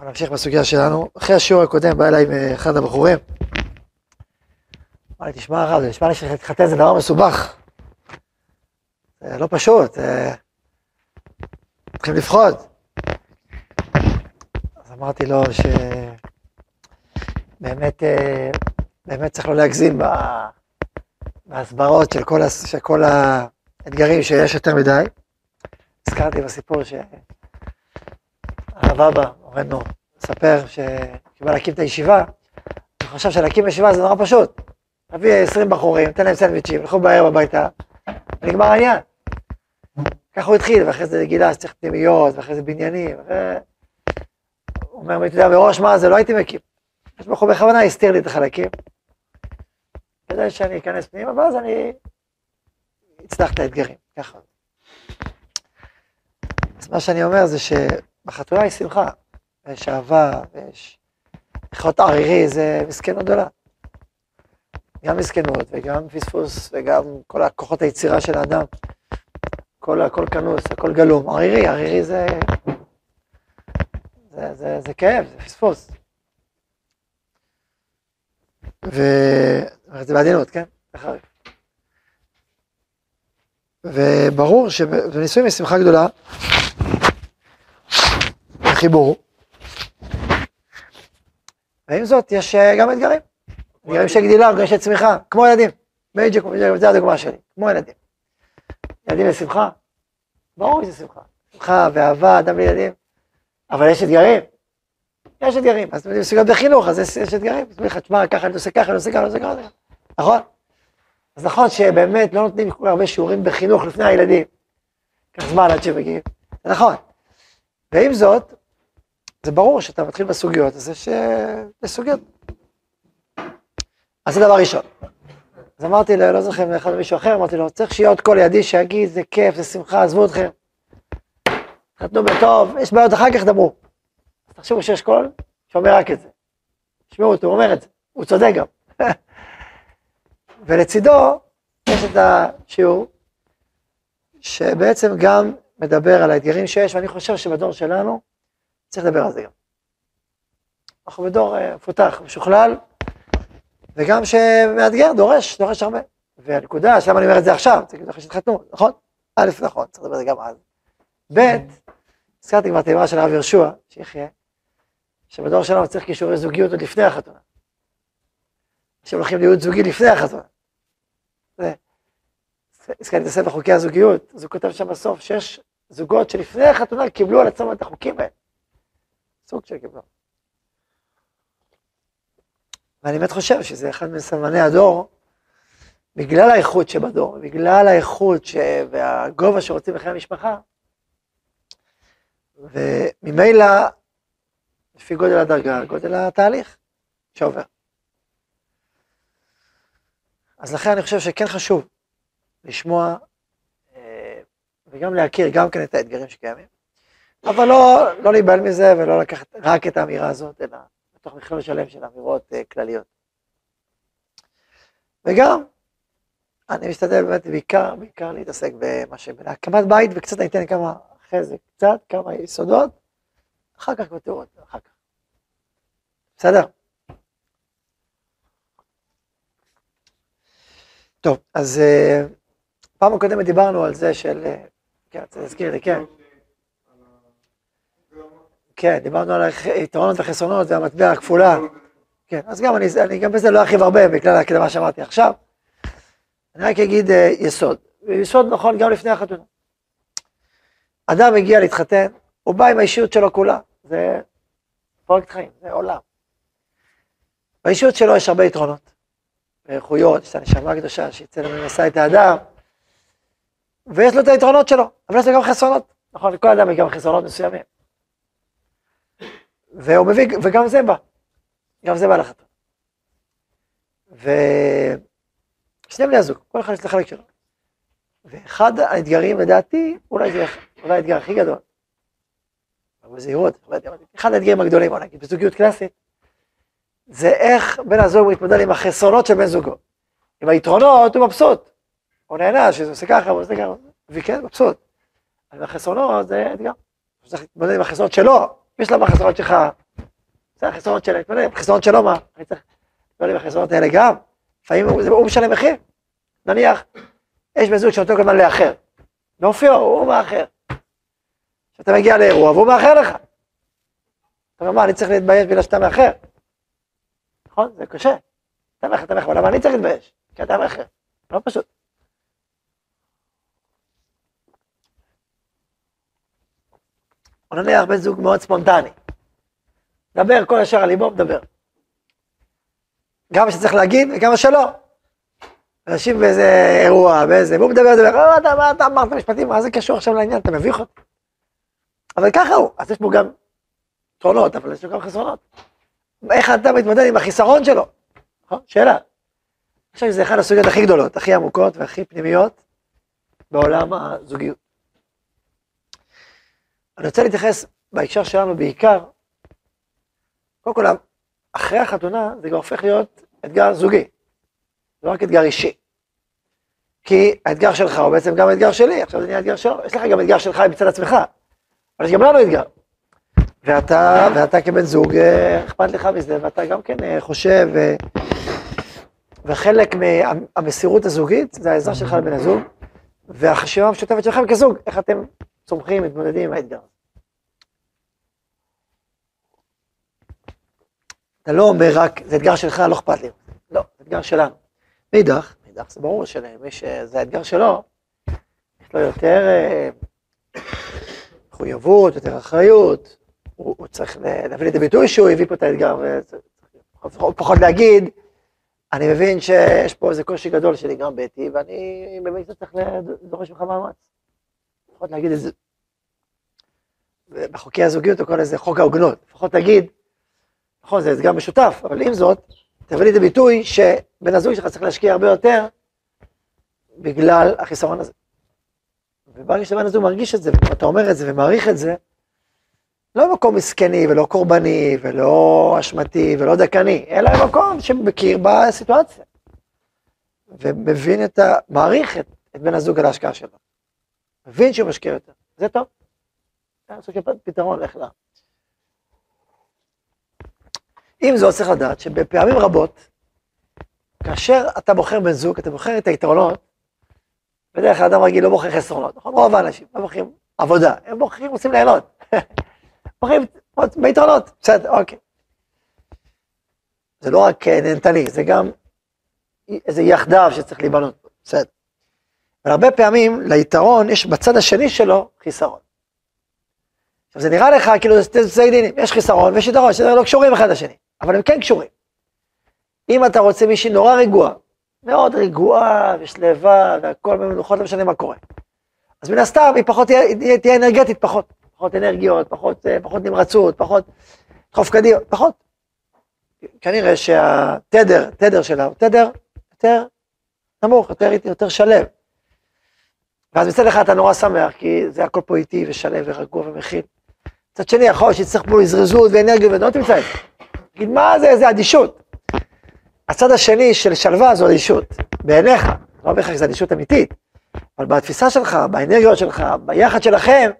אנחנו נמשיך בסוגיה שלנו. אחרי השיעור הקודם בא אליי אה, אחד הבחורים. אמר לי, תשמע הרב, זה נשמע לי שלהתחתן זה דבר מסובך. זה לא פשוט. צריכים לפחוד. אז אמרתי לו שבאמת אה, באמת צריך לא להגזים בהסברות של כל, של כל האתגרים שיש יותר מדי. הזכרתי בסיפור שהרב אבא, מורנו, מספר שבא להקים את הישיבה, הוא חשב שלהקים ישיבה זה נורא פשוט. תביא 20 בחורים, תן להם סנדוויצ'ים, ילכו בערב הביתה, ונגמר העניין. ככה הוא התחיל, ואחרי זה גילה שצריך פנימיות, ואחרי זה בניינים. ו... הוא אומר, אתה יודע, מראש מה זה, לא הייתי מקים. יש בחור בכוונה הסתיר לי את החלקים, כדי שאני אכנס פנימה, ואז אני אצלח את האתגרים, ככה. אז מה שאני אומר זה שבחתונה היא שמחה, ויש אהבה, ויש... לחיות ערירי זה מסכנות גדולה. גם מסכנות, וגם פספוס, וגם כל הכוחות היצירה של האדם. כל הכל כנוס, הכל גלום. ערירי, ערירי זה... זה, זה, זה כאב, זה פספוס. וזה בעדינות, כן? בחריף. וברור שבנישואים יש שמחה גדולה, חיבור. ועם זאת, יש אה, גם אתגרים. אתגרים של גדילה, אתגרים של צמיחה, כמו ילדים. בדיוק, זו הדוגמה שלי, כמו ילדים. ילדים לשמחה, ברור שזה שמחה. שמחה ואהבה, אדם לילדים. אבל יש אתגרים. יש אתגרים. אז אתם יודעים, בחינוך, אז יש, יש אתגרים. אז אומרים לך, תשמע, ככה אני עושה ככה, אני עושה ככה, אני עושה ככה. נכון? אז נכון שבאמת לא נותנים כל הרבה שיעורים בחינוך לפני הילדים. קח זמן עד שמגיעים. נכון. ועם זאת, זה ברור שאתה מתחיל בסוגיות, אז יש, יש סוגיות. אז זה דבר ראשון. אז אמרתי לו, לא זוכר לאחד מישהו אחר, אמרתי לו, צריך שיהיה עוד קול לידי שיגיד, זה כיף, זה שמחה, עזבו אתכם. תחתנו בטוב, יש בעיות, אחר כך דברו. אז תחשבו שיש קול שאומר רק את זה. תשמעו אותו, הוא אומר את זה, הוא צודק גם. ולצידו יש את השיעור, שבעצם גם מדבר על האתגרים שיש, ואני חושב שבדור שלנו צריך לדבר על זה גם. אנחנו בדור אה, מפותח, משוכלל, וגם שמאתגר, דורש, דורש הרבה. והנקודה, שלמה אני אומר את זה עכשיו? זה כאילו אחרי שהתחתנו, נכון? א', נכון, צריך לדבר על זה גם אז. ב', הזכרתי כבר את האמרה של הרב יהושע, שיחיה, שבדור שלנו צריך כישורי זוגיות עוד לפני החתונה. אנשים הולכים להיות זוגי לפני החתונה. הזכרתי את הספר חוקי הזוגיות, אז הוא כותב שם בסוף שיש זוגות שלפני החתונה קיבלו על עצמם את החוקים האלה. סוג של קיבלו. ואני באמת חושב שזה אחד מסמני הדור, בגלל האיכות שבדור, בגלל האיכות ש... והגובה שרוצים בחיי המשפחה, וממילא, לפי גודל הדרגה, גודל התהליך שעובר. אז לכן אני חושב שכן חשוב לשמוע אה, וגם להכיר גם כן את האתגרים שקיימים, אבל לא, לא להיבהל מזה ולא לקחת רק את האמירה הזאת, אלא בתוך מכלול שלם של אמירות uh, כלליות. וגם, אני משתדל באמת בעיקר, בעיקר להתעסק במה שבהקמת בית, וקצת אני אתן כמה, אחרי זה קצת, כמה יסודות, אחר כך בתיאוריות, אחר כך. בסדר? טוב, אז uh, פעם הקודמת דיברנו על זה של, uh, כן, רוצה להזכיר לי, כן. כן, דיברנו על היתרונות והחסרונות והמטבע הכפולה. כן, אז גם אני, אני גם בזה לא ארחיב הרבה בגלל הקדמה שאמרתי עכשיו. אני רק אגיד uh, יסוד. יסוד נכון גם לפני החתונה. אדם מגיע להתחתן, הוא בא עם האישיות שלו כולה. זה פרויקט חיים, זה עולם. באישיות שלו יש הרבה יתרונות. איכויות, יש את הנשמה הקדושה שיצא למסע את האדם, ויש לו את היתרונות שלו, אבל יש לו גם חסרונות. נכון, לכל אדם יש גם חסרונות מסוימים. והוא מביא, וגם זה בא, גם זה בא לחתום. ושני בני הזוג, כל אחד יש את החלק שלו. ואחד האתגרים לדעתי, אולי זה אולי האתגר הכי גדול, אבל בזהירות, אחד האתגרים הגדולים, בוא נגיד, בזוגיות קלאסית, זה איך בן הזוג מתמודד עם החסרונות של בן זוגו. עם היתרונות הוא מבסוט, הוא נהנה שזה עושה ככה, הוא עושה ככה, וכן, מבסוט. אבל החסרונות זה אתגר. צריך להתמודד עם החסרונות שלו, יש לה בחסרונות שלך זה החסרונות שלהם, תתמודד עם החסרונות שלו, מה? אני צריך להתמודד עם החסרונות האלה גם. לפעמים הוא, משלם מחיר. נניח, יש בן זוג שנותן כל הזמן לאחר. באופיו, הוא מאחר. כשאתה מגיע לאירוע והוא מאחר לך. אתה אומר, מה, אני צריך להתבייש בגלל שאתה מאחר? נכון? זה קשה. אתה מאחר, אתה מאחר, למה אני צריך להתבייש? כי אתה מאחר. לא פשוט. או נניח בן זוג מאוד ספונטני. דבר כל השאר על ליבו, מדבר. גם מה שצריך להגיד וגם מה שלא. אנשים באיזה אירוע, באיזה, והוא מדבר, מדבר, אה, אתה, מה אתה אמרת משפטים, מה זה קשור עכשיו לעניין, אתה מביך אותי. אבל ככה הוא, אז יש פה גם יתרונות, אבל יש לו גם חסרונות. איך אתה מתמודד עם החיסרון שלו? נכון? שאלה. אני חושב שזה אחד הסוגיות הכי גדולות, הכי עמוקות והכי פנימיות בעולם הזוגיות. אני רוצה להתייחס בהקשר שלנו בעיקר, קודם כל, אחרי החתונה זה כבר הופך להיות אתגר זוגי, לא רק אתגר אישי. כי האתגר שלך הוא בעצם גם האתגר שלי, עכשיו זה נהיה אתגר שלו, יש לך גם אתגר שלך מצד עצמך, אבל יש גם לנו אתגר. ואתה, ואתה כבן זוג, אה, אכפת לך מזה, ואתה גם כן אה, חושב, ו... וחלק מהמסירות הזוגית זה העזרה שלך לבן הזוג, והחשיבה המשותפת שלכם כזוג, איך אתם צומחים, מתמודדים עם האתגר. אתה לא אומר רק, זה אתגר שלך, לא אכפת לי. לא, זה אתגר שלנו. מאידך, מאידך זה ברור שלמי שזה האתגר שלו, יש לו יותר אה, מחויבות, יותר אחריות, הוא, הוא צריך להביא לידי ביטוי שהוא הביא פה את האתגר, ופחות להגיד, אני מבין שיש פה איזה קושי גדול שנגרם ביתי, ואני מבין שאתה צריך לדורש ממך מאמץ. לפחות להגיד את זה. בחוקי הזוגיות הוא קורא לזה חוק ההוגנות, לפחות תגיד, נכון, זה אתגר משותף, אבל עם זאת, תביא לידי ביטוי שבן הזוג שלך צריך להשקיע הרבה יותר בגלל החיסרון הזה. וברגע שבן הזוג מרגיש את זה, ואתה אומר את זה ומעריך את זה, לא מקום מסכני ולא קורבני ולא אשמתי ולא דכאני, אלא מקום שמכיר בסיטואציה. ומבין את ה... מעריך את, את בן הזוג על ההשקעה שלו. מבין שהוא משקיע יותר, זה טוב. של פתרון, איך לה. עם זאת צריך לדעת שבפעמים רבות, כאשר אתה בוחר בן זוג, אתה בוחר את היתרונות, בדרך כלל אדם רגיל לא בוחר חסרונות, נכון? רוב האנשים לא בוחרים עבודה, הם בוחרים, רוצים ליהנות. בוחרים ביתרונות, בסדר, אוקיי. זה לא רק אה, נהנתני, זה גם איזה יחדיו שצריך להיבנות, בסדר. אבל הרבה פעמים ליתרון יש בצד השני שלו חיסרון. עכשיו זה נראה לך כאילו זה שתי דינים, יש חיסרון ויש יתרון, שזה לא קשורים אחד לשני, אבל הם כן קשורים. אם אתה רוצה מישהי נורא רגועה, מאוד רגועה ושלווה והכל במנוחות, לא משנה מה קורה. אז מן הסתם היא פחות תהיה, תהיה אנרגטית פחות, פחות אנרגיות, פחות, אה, פחות נמרצות, פחות דחוף קדימה, פחות. כנראה שהתדר, תדר שלה הוא תדר יותר נמוך, יותר, יותר שלב. ואז מצד אחד אתה נורא שמח, כי זה הכל פה איטי ושלם ורגוע ומכיל. מצד שני, יכול להיות שתצטרך פה הזרזות ואנרגיה ולא תמצא את זה. תגיד, מה זה, זה אדישות. הצד השני של שלווה זו אדישות, בעיניך, לא בהכרח זה אדישות אמיתית, אבל בתפיסה שלך, באנרגיות שלך, ביחד שלכם,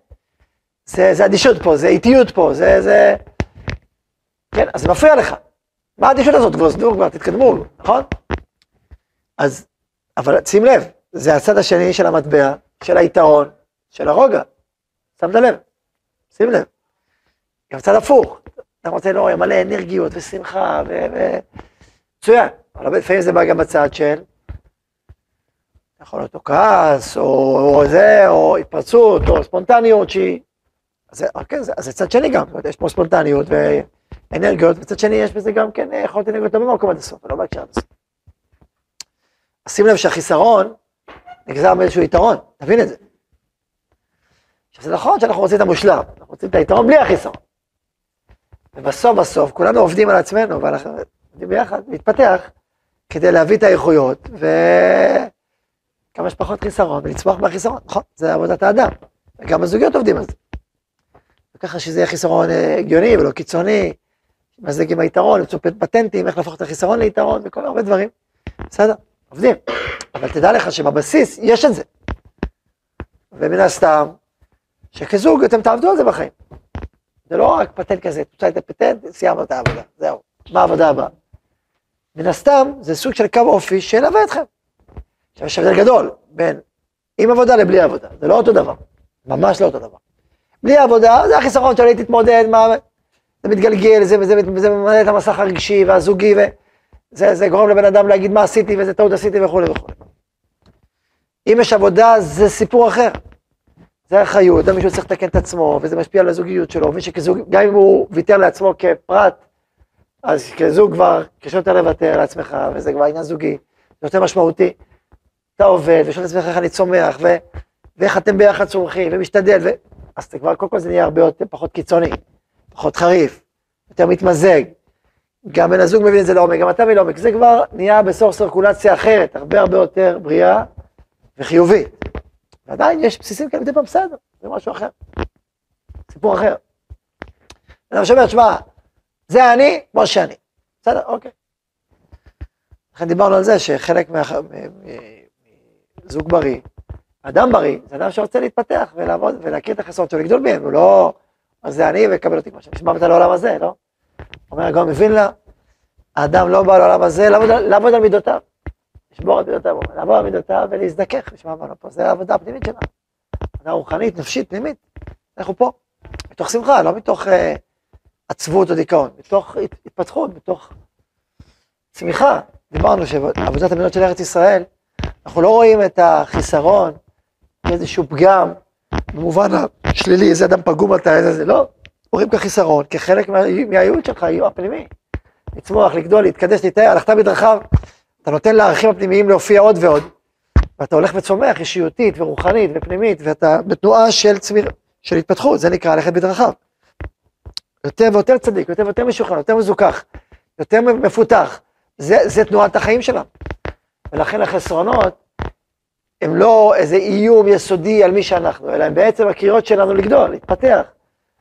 זה, זה אדישות פה, זה איטיות פה, זה, זה... כן, אז זה מפריע לך. מה האדישות הזאת? כבר סדור כבר, תתקדמו, נכון? אז, אבל שים לב, זה הצד השני של המטבע, של היתרון, של הרוגע. שמת לב? שים לב. גם צד הפוך, אתה רוצה לראות מלא אנרגיות ושמחה ו... מצוין, אבל לפעמים זה בא גם בצד של, יכול להיות או כעס, או, או זה, או התפרצות, או ספונטניות שהיא... אז, כן, זה, זה צד שני גם, זאת אומרת, יש פה ספונטניות ואנרגיות, וצד שני יש בזה גם כן יכול להיות אנרגיות לא במקום עד הסוף, ולא בהקשר עד הסוף. שים לב שהחיסרון נגזר מאיזשהו יתרון, תבין את זה. עכשיו זה נכון שאנחנו רוצים את המושלם, אנחנו רוצים את היתרון בלי החיסרון. ובסוף בסוף כולנו עובדים על עצמנו, ואנחנו עובדים ביחד, להתפתח, כדי להביא את האיכויות, וכמה שפחות חיסרון, ולצמוח מהחיסרון, נכון, זה עבודת האדם, וגם הזוגיות עובדים על זה. וככה שזה יהיה חיסרון אה, הגיוני ולא קיצוני, מזג עם היתרון, למצוא פטנטים, איך להפוך את החיסרון ליתרון, וכל הרבה דברים, בסדר, עובדים. אבל תדע לך שבבסיס יש את זה. ומן הסתם, שכזוג אתם תעבדו על זה בחיים. זה לא רק פטנט כזה, תמצא את הפטנט, סיימנו את העבודה, זהו. מה העבודה הבאה? מן הסתם, זה סוג של קו אופי שילווה אתכם. עכשיו, יש הבדל גדול בין עם עבודה לבלי עבודה, זה לא אותו דבר, ממש לא אותו דבר. בלי עבודה, זה החיסרון שלי, תתמודד, מה... זה מתגלגל, זה, זה, זה, זה ממלא את המסך הרגשי והזוגי, וזה זה גורם לבן אדם להגיד מה עשיתי ואיזה טעות עשיתי וכולי וכולי. אם יש עבודה, זה סיפור אחר. זה אחריות, זה מישהו צריך לתקן את עצמו, וזה משפיע על הזוגיות שלו, מבין שכזוג, גם אם הוא ויתר לעצמו כפרט, אז כזוג כבר קשה יותר לוותר לעצמך, וזה כבר עניין זוגי, זה יותר משמעותי. אתה עובד, ושואל את עצמך איך אני צומח, ו... ואיך אתם ביחד צומחים, ומשתדל, ו... אז אתה כבר, קודם כל זה נהיה הרבה יותר, פחות קיצוני, פחות חריף, יותר מתמזג. גם בן הזוג מבין את זה לעומק, גם אתה מבין לעומק, זה כבר נהיה בסוף סרקולציה אחרת, הרבה הרבה יותר בריאה וחיובית. ועדיין יש בסיסים כאלה מדי פעם בסדר, זה משהו אחר. סיפור אחר. אני שאומר, שמע, זה אני, כמו שאני. בסדר, אוקיי. לכן דיברנו על זה שחלק מזוג בריא, אדם בריא, זה אדם שרוצה להתפתח ולעבוד ולהכיר את החסרונות שלו, לגדול מהם, הוא לא, אז זה אני ויקבל אותי כמו שאני. נשמע את העולם הזה, לא? אומר הגאון מווילנה, האדם לא בא לעולם הזה לעבוד, לעבוד על מידותיו. לשבור על מידותיו, לעבור על מידותיו ולהזדכך, נשמע מה פה, זה העבודה הפנימית שלנו. עבודה רוחנית, נפשית, פנימית. אנחנו פה, מתוך שמחה, לא מתוך uh, עצבות או דיכאון, מתוך התפתחות, מתוך צמיחה. דיברנו שעבודת המידות של ארץ ישראל, אנחנו לא רואים את החיסרון, איזשהו פגם, במובן השלילי, איזה אדם פגום אתה, איזה זה, לא. רואים כחיסרון, כחלק מה, מהייעוד שלך, הפנימי. לצמוח, לגדול, להתקדש, להתאר, הלכת בדרכיו. אתה נותן לערכים הפנימיים להופיע עוד ועוד, ואתה הולך וצומח אישיותית ורוחנית ופנימית, ואתה בתנועה של צמיר, של התפתחות, זה נקרא ללכת בדרכיו. יותר ויותר צדיק, יותר ויותר משוכן, יותר מזוכח, יותר מפותח, זה, זה תנועת החיים שלנו. ולכן החסרונות הם לא איזה איום יסודי על מי שאנחנו, אלא הם בעצם הקריאות שלנו לגדול, להתפתח,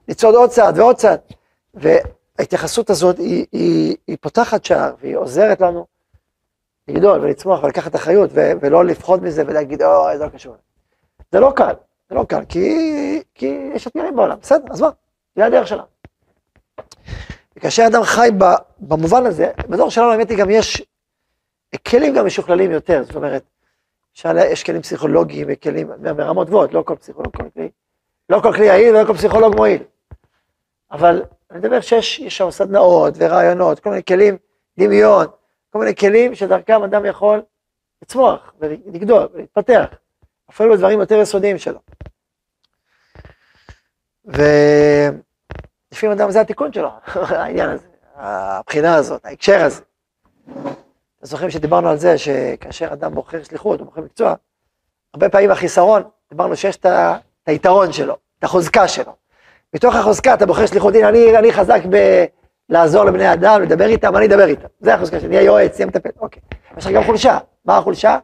לצעוד עוד צעד ועוד צעד. וההתייחסות הזאת היא, היא, היא פותחת שער והיא עוזרת לנו לגדול ולצמוח ולקחת אחריות ולא לפחוד מזה ולהגיד, אוי, זה לא קשור. זה לא קל, זה לא קל, כי, כי יש אתגרים בעולם, בסדר, אז מה, זה הדרך שלנו. וכאשר אדם חי במובן הזה, בדור שלנו האמת היא גם יש כלים גם משוכללים יותר, זאת אומרת, יש כלים פסיכולוגיים וכלים ברמות גבוהות, לא כל פסיכולוג, כל כלי, לא כל כלי יעיל ולא כל פסיכולוג מועיל. אבל אני מדבר שיש שם סדנאות ורעיונות, כל מיני כלים, דמיון, כל מיני כלים שדרכם אדם יכול לצמוח ולגדול ולהתפתח, אפילו בדברים יותר יסודיים שלו. ולפעמים אדם, זה התיקון שלו, העניין הזה, הבחינה הזאת, ההקשר הזה. אתם זוכרים שדיברנו על זה שכאשר אדם בוחר שליחות, הוא בוחר מקצוע, הרבה פעמים החיסרון, דיברנו שיש את היתרון שלו, את החוזקה שלו. מתוך החוזקה אתה בוחר שליחות, הנה אני, אני חזק בלעזור לבני אדם, לדבר איתם, אני אדבר איתם. זה החוזקה שלי, נהיה יועץ, נהיה מטפל, אוקיי. יש לך גם חולשה, מה החולשה?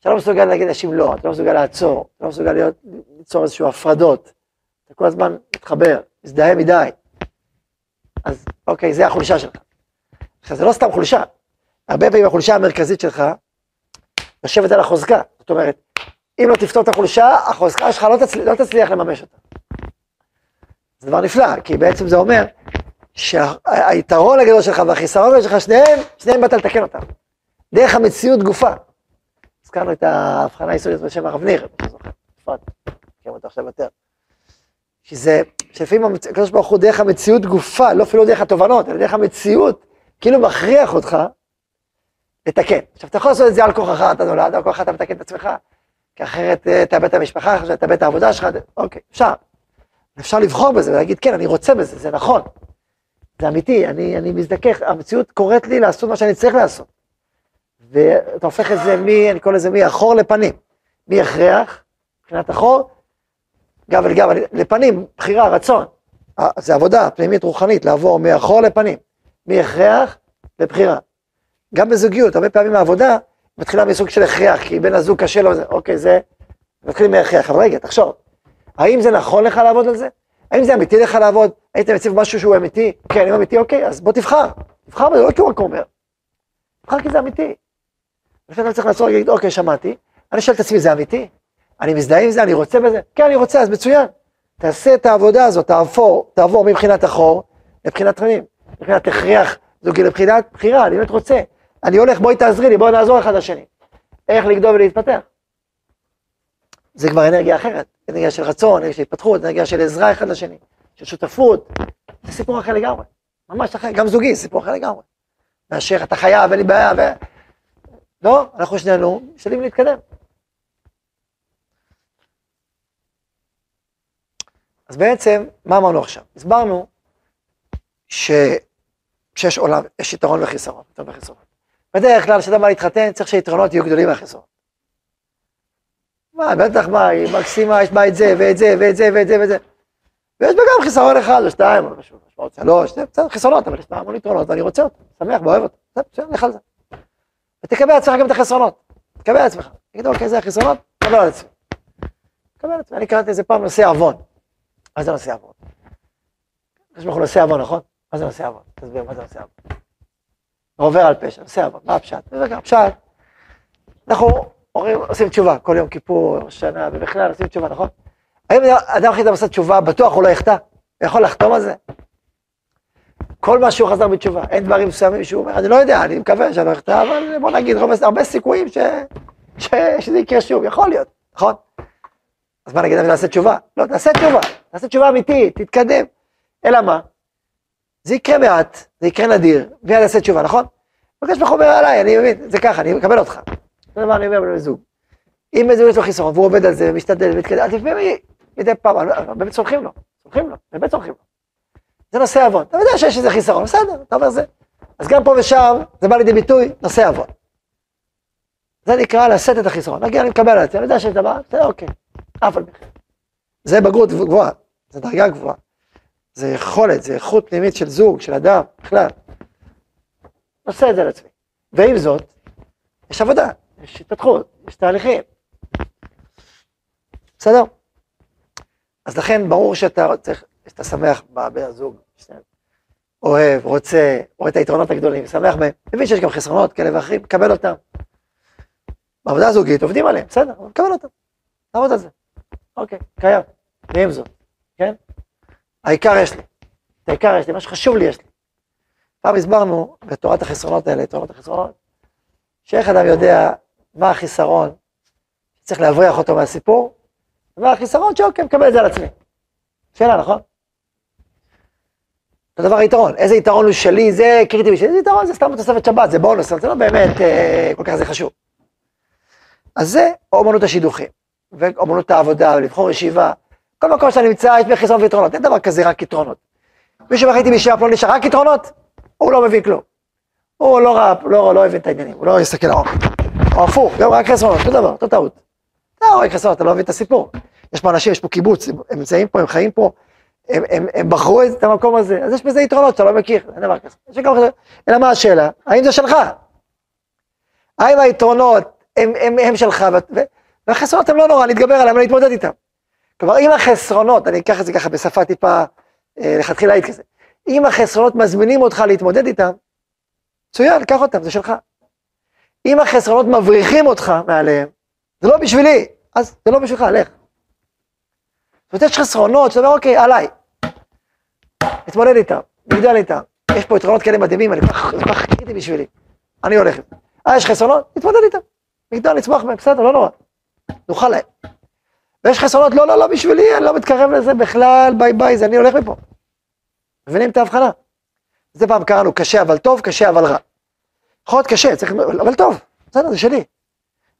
אתה לא מסוגל להגיד לאנשים לא, אתה לא מסוגל לעצור, אתה לא מסוגל להיות, ליצור איזשהו הפרדות. אתה כל הזמן מתחבר, מזדהה מדי. אז אוקיי, זה החולשה שלך. עכשיו, זה לא סתם חולשה, הרבה פעמים החולשה המרכזית שלך יושבת על החוזקה. זאת אומרת, אם לא תפתור את החולשה, החוזקה שלך לא, תצל... לא תצליח לממש אותה. זה דבר נפלא, כי בעצם זה אומר שהיתרון שה... הגדול שלך והחיסרון שלך, שניהם, שניהם באת לתקן אותם. דרך המציאות גופה. הזכרנו את ההבחנה היסודית בשם הרב ניר, אתה זוכר, אפרת, מכירים אותו עכשיו יותר. שזה, שלפעמים הקדוש ברוך הוא דרך המציאות גופה, לא אפילו דרך התובנות, אלא דרך המציאות, כאילו מכריח אותך לתקן. עכשיו, אתה יכול לעשות את זה על כוחך, אתה נולד, על כוחך אתה מתקן את עצמך, כי אחרת אה, תאבד את המשפחה, תאבד את העבודה שלך, אוקיי, אפשר. אפשר לבחור בזה ולהגיד, כן, אני רוצה בזה, זה נכון. זה אמיתי, אני, אני מזדכך, המציאות קוראת לי לעשות מה שאני צריך לעשות. ואתה הופך את זה מ... אני קורא לזה מאחור לפנים. מהכרח, מבחינת אחור, גב אל גב, לפנים, בחירה, רצון. אה, זה עבודה פנימית רוחנית, לעבור מאחור לפנים. מהכרח לבחירה. גם בזוגיות, הרבה פעמים העבודה מתחילה מסוג של הכרח, כי בן הזוג קשה לו, אוקיי, זה מתחיל מהכרח. אבל רגע, תחשוב, האם זה נכון לך לעבוד על זה? האם זה אמיתי לך לעבוד? היית מציב משהו שהוא אמיתי? כן, אם אמיתי, אוקיי, אז בוא תבחר. תבחר בזה, לא כי הוא רק אומר. תבחר כי זה אמיתי. לפעמים אתה צריך לעצור ולהגיד, אוקיי, שמעתי, אני שואל את עצמי, זה אמיתי? אני מזדהה עם זה? אני רוצה בזה? כן, אני רוצה, אז מצוין. תעשה את העבודה הזאת, תעבור, תעבור מבחינת החור לבחינת תכנים, מבחינת הכרח זוגי לבחינת בחירה, אני באמת רוצה. אני הולך, בואי תעזרי לי, בואי נעזור אחד לשני. איך לגדול ולהתפתח. זה כבר אנרגיה אחרת, אנרגיה של רצון, אנרגיה של התפתחות, אנרגיה של עזרה אחד לשני, של שותפות, זה סיפור אחר לגמרי, ממש אחר, גם זוגי, סיפור אחר לגמרי. מאשר אתה חייב, אין לי בעיה, ו... לא, אנחנו שנינו משתדלים להתקדם. אז בעצם, מה אמרנו עכשיו? הסברנו ש... שיש עולם, יש יתרון וחיסרון, יתרון וחיסרון. בדרך כלל, כשאתה בא להתחתן, צריך שהיתרונות יהיו גדולים מהחיסרון. מה, בטח מה, היא מקסימה, יש בה את זה, ואת זה, ואת זה, ואת זה, ואת זה. ויש בה גם חיסרון אחד או שתיים, או משהו, שלוש, בסדר, חסרונות, אבל יש בה המון יתרונות, ואני רוצה אותם, שמח, ואוהב אותם, בסדר, לך על זה. ותקבל לעצמך גם את החסרונות, תקבל על עצמך. תגיד, אוקיי, זה החסרונות, תקבל על עצמי. תקבל על עצמי, אני קראתי איזה פעם נושא עוון. מה זה נושא עוון? יש לך נושא עוון, נכון? מה זה נושא עוון? תסביר, מה זה נושא עוון? עובר על פשע, נושא עוון, מה? הפשט, אנחנו אומרים, עושים תשובה, כל יום כיפור, שנה, ובכלל עושים תשובה, נכון? האם אדם החליט לעשות תשובה, בטוח הוא לא יחטא? הוא יכול לחתום על זה? כל מה שהוא חזר בתשובה, אין דברים מסוימים שהוא אומר, אני לא יודע, אני מקווה שאני לא אחטא, אבל בוא נגיד, הרבה סיכויים ש... ש... שזה יקרה שוב, יכול להיות, נכון? אז מה נגיד, אני נעשה תשובה? לא, תעשה תשובה, תעשה תשובה אמיתית, תתקדם. אלא מה? זה יקרה מעט, זה יקרה נדיר, מיד נעשה תשובה, נכון? מבקש מחומר עליי, אני מבין, זה ככה, אני מקבל אותך. זה דבר אני אומר לבן זוג. אם זוג יש לו חיסרון, והוא עובד על זה, ומשתדל, ומתקדם, אז לפעמים מדי פעם, באמת סולחים לו, סולחים לו, באמת סולחים לו. זה נושא עוון. אתה יודע שיש איזה חיסרון, בסדר, אתה אומר זה. אז גם פה ושם, זה בא לידי ביטוי, נושא עוון. זה נקרא לשאת את החיסרון. נגיד, אני מקבל על זה, אני יודע שיש דבר, בסדר, אוקיי, אף על פי כן. זה בגרות גבוהה, זה דרגה גבוהה. זה יכולת, זה איכות פנימית של זוג, של אדם, בכלל. עושה את זה לעצמי. ועם זאת, יש עבודה, יש התפתחות, יש תהליכים. בסדר? אז לכן ברור שאתה צריך, שאתה שמח בבן הזוג, אוהב, רוצה, רואה את היתרונות הגדולים, שמח בהם, מבין שיש גם חסרונות כאלה ואחרים, קבל אותם. בעבודה הזוגית עובדים עליהם, בסדר, אבל קבל אותם, לעבוד על זה. אוקיי, קיים, ועם זאת, כן? העיקר יש לי, את העיקר יש לי, מה שחשוב לי יש לי. פעם הסברנו בתורת החסרונות האלה, תורת החסרונות, שאיך אדם יודע מה החיסרון שצריך להבריח אותו מהסיפור, ומה החיסרון שאוקיי, מקבל את זה על עצמי. שאלה, נכון? זה דבר יתרון, איזה יתרון הוא שלי, זה קריטי בשבילי, איזה יתרון זה סתם תוספת שבת, זה בונוס, זה לא באמת אה, כל כך זה חשוב. אז זה אומנות השידוכים, ואומנות העבודה, ולבחור ישיבה, כל מקום שאתה נמצא יש בחיסרון ויתרונות, אין דבר כזה רק יתרונות. מישהו מחליט עם אישה פלוני רק יתרונות, הוא לא מבין כלום. הוא לא ראה, לא, לא הבין את העניינים, הוא לא יסתכל לעומק. הפוך, גם רק חסרונות, אותו דבר, אותו טעות. אתה רק חסרונות, אתה לא מבין את הסיפור. יש פה אנשים, יש פה קיבוץ, הם נמצאים פה, הם חיים פה, הם, הם, הם בחרו את המקום הזה, אז יש בזה יתרונות שאתה לא מכיר, אין דבר כזה. אלא מה השאלה? האם זה שלך? האם היתרונות הם, הם, הם שלך, והחסרונות הם לא נורא, נתגבר עליהם, להתמודד איתם. כלומר, אם החסרונות, אני אקח את זה ככה בשפה טיפה אה, לכתחילאית כזה, אם החסרונות מזמינים אותך להתמודד איתם, מצוין, קח אותם, זה שלך. אם החסרונות מבריחים אותך מעליהם, זה לא בשבילי, אז זה לא בשבילך, לך. זאת אומרת, יש חסרונות, שאתה אומר, אוקיי, עליי. נתמודד איתם, נגדל איתם. יש פה יתרונות כאלה מדהימים, אני כל כך חיכיתי בשבילי. אני הולך. אה, יש חסרונות? נתמודד איתם. נגדל, נצמח מהם, בסדר, לא נורא. נוכל להם. ויש חסרונות, לא, לא, לא בשבילי, אני לא מתקרב לזה בכלל, ביי ביי, זה אני הולך מפה. מבינים את ההבחנה? זה פעם קראנו קשה אבל טוב, קשה אבל רע. יכול להיות קשה, צריך, אבל טוב, בסדר, זה שלי.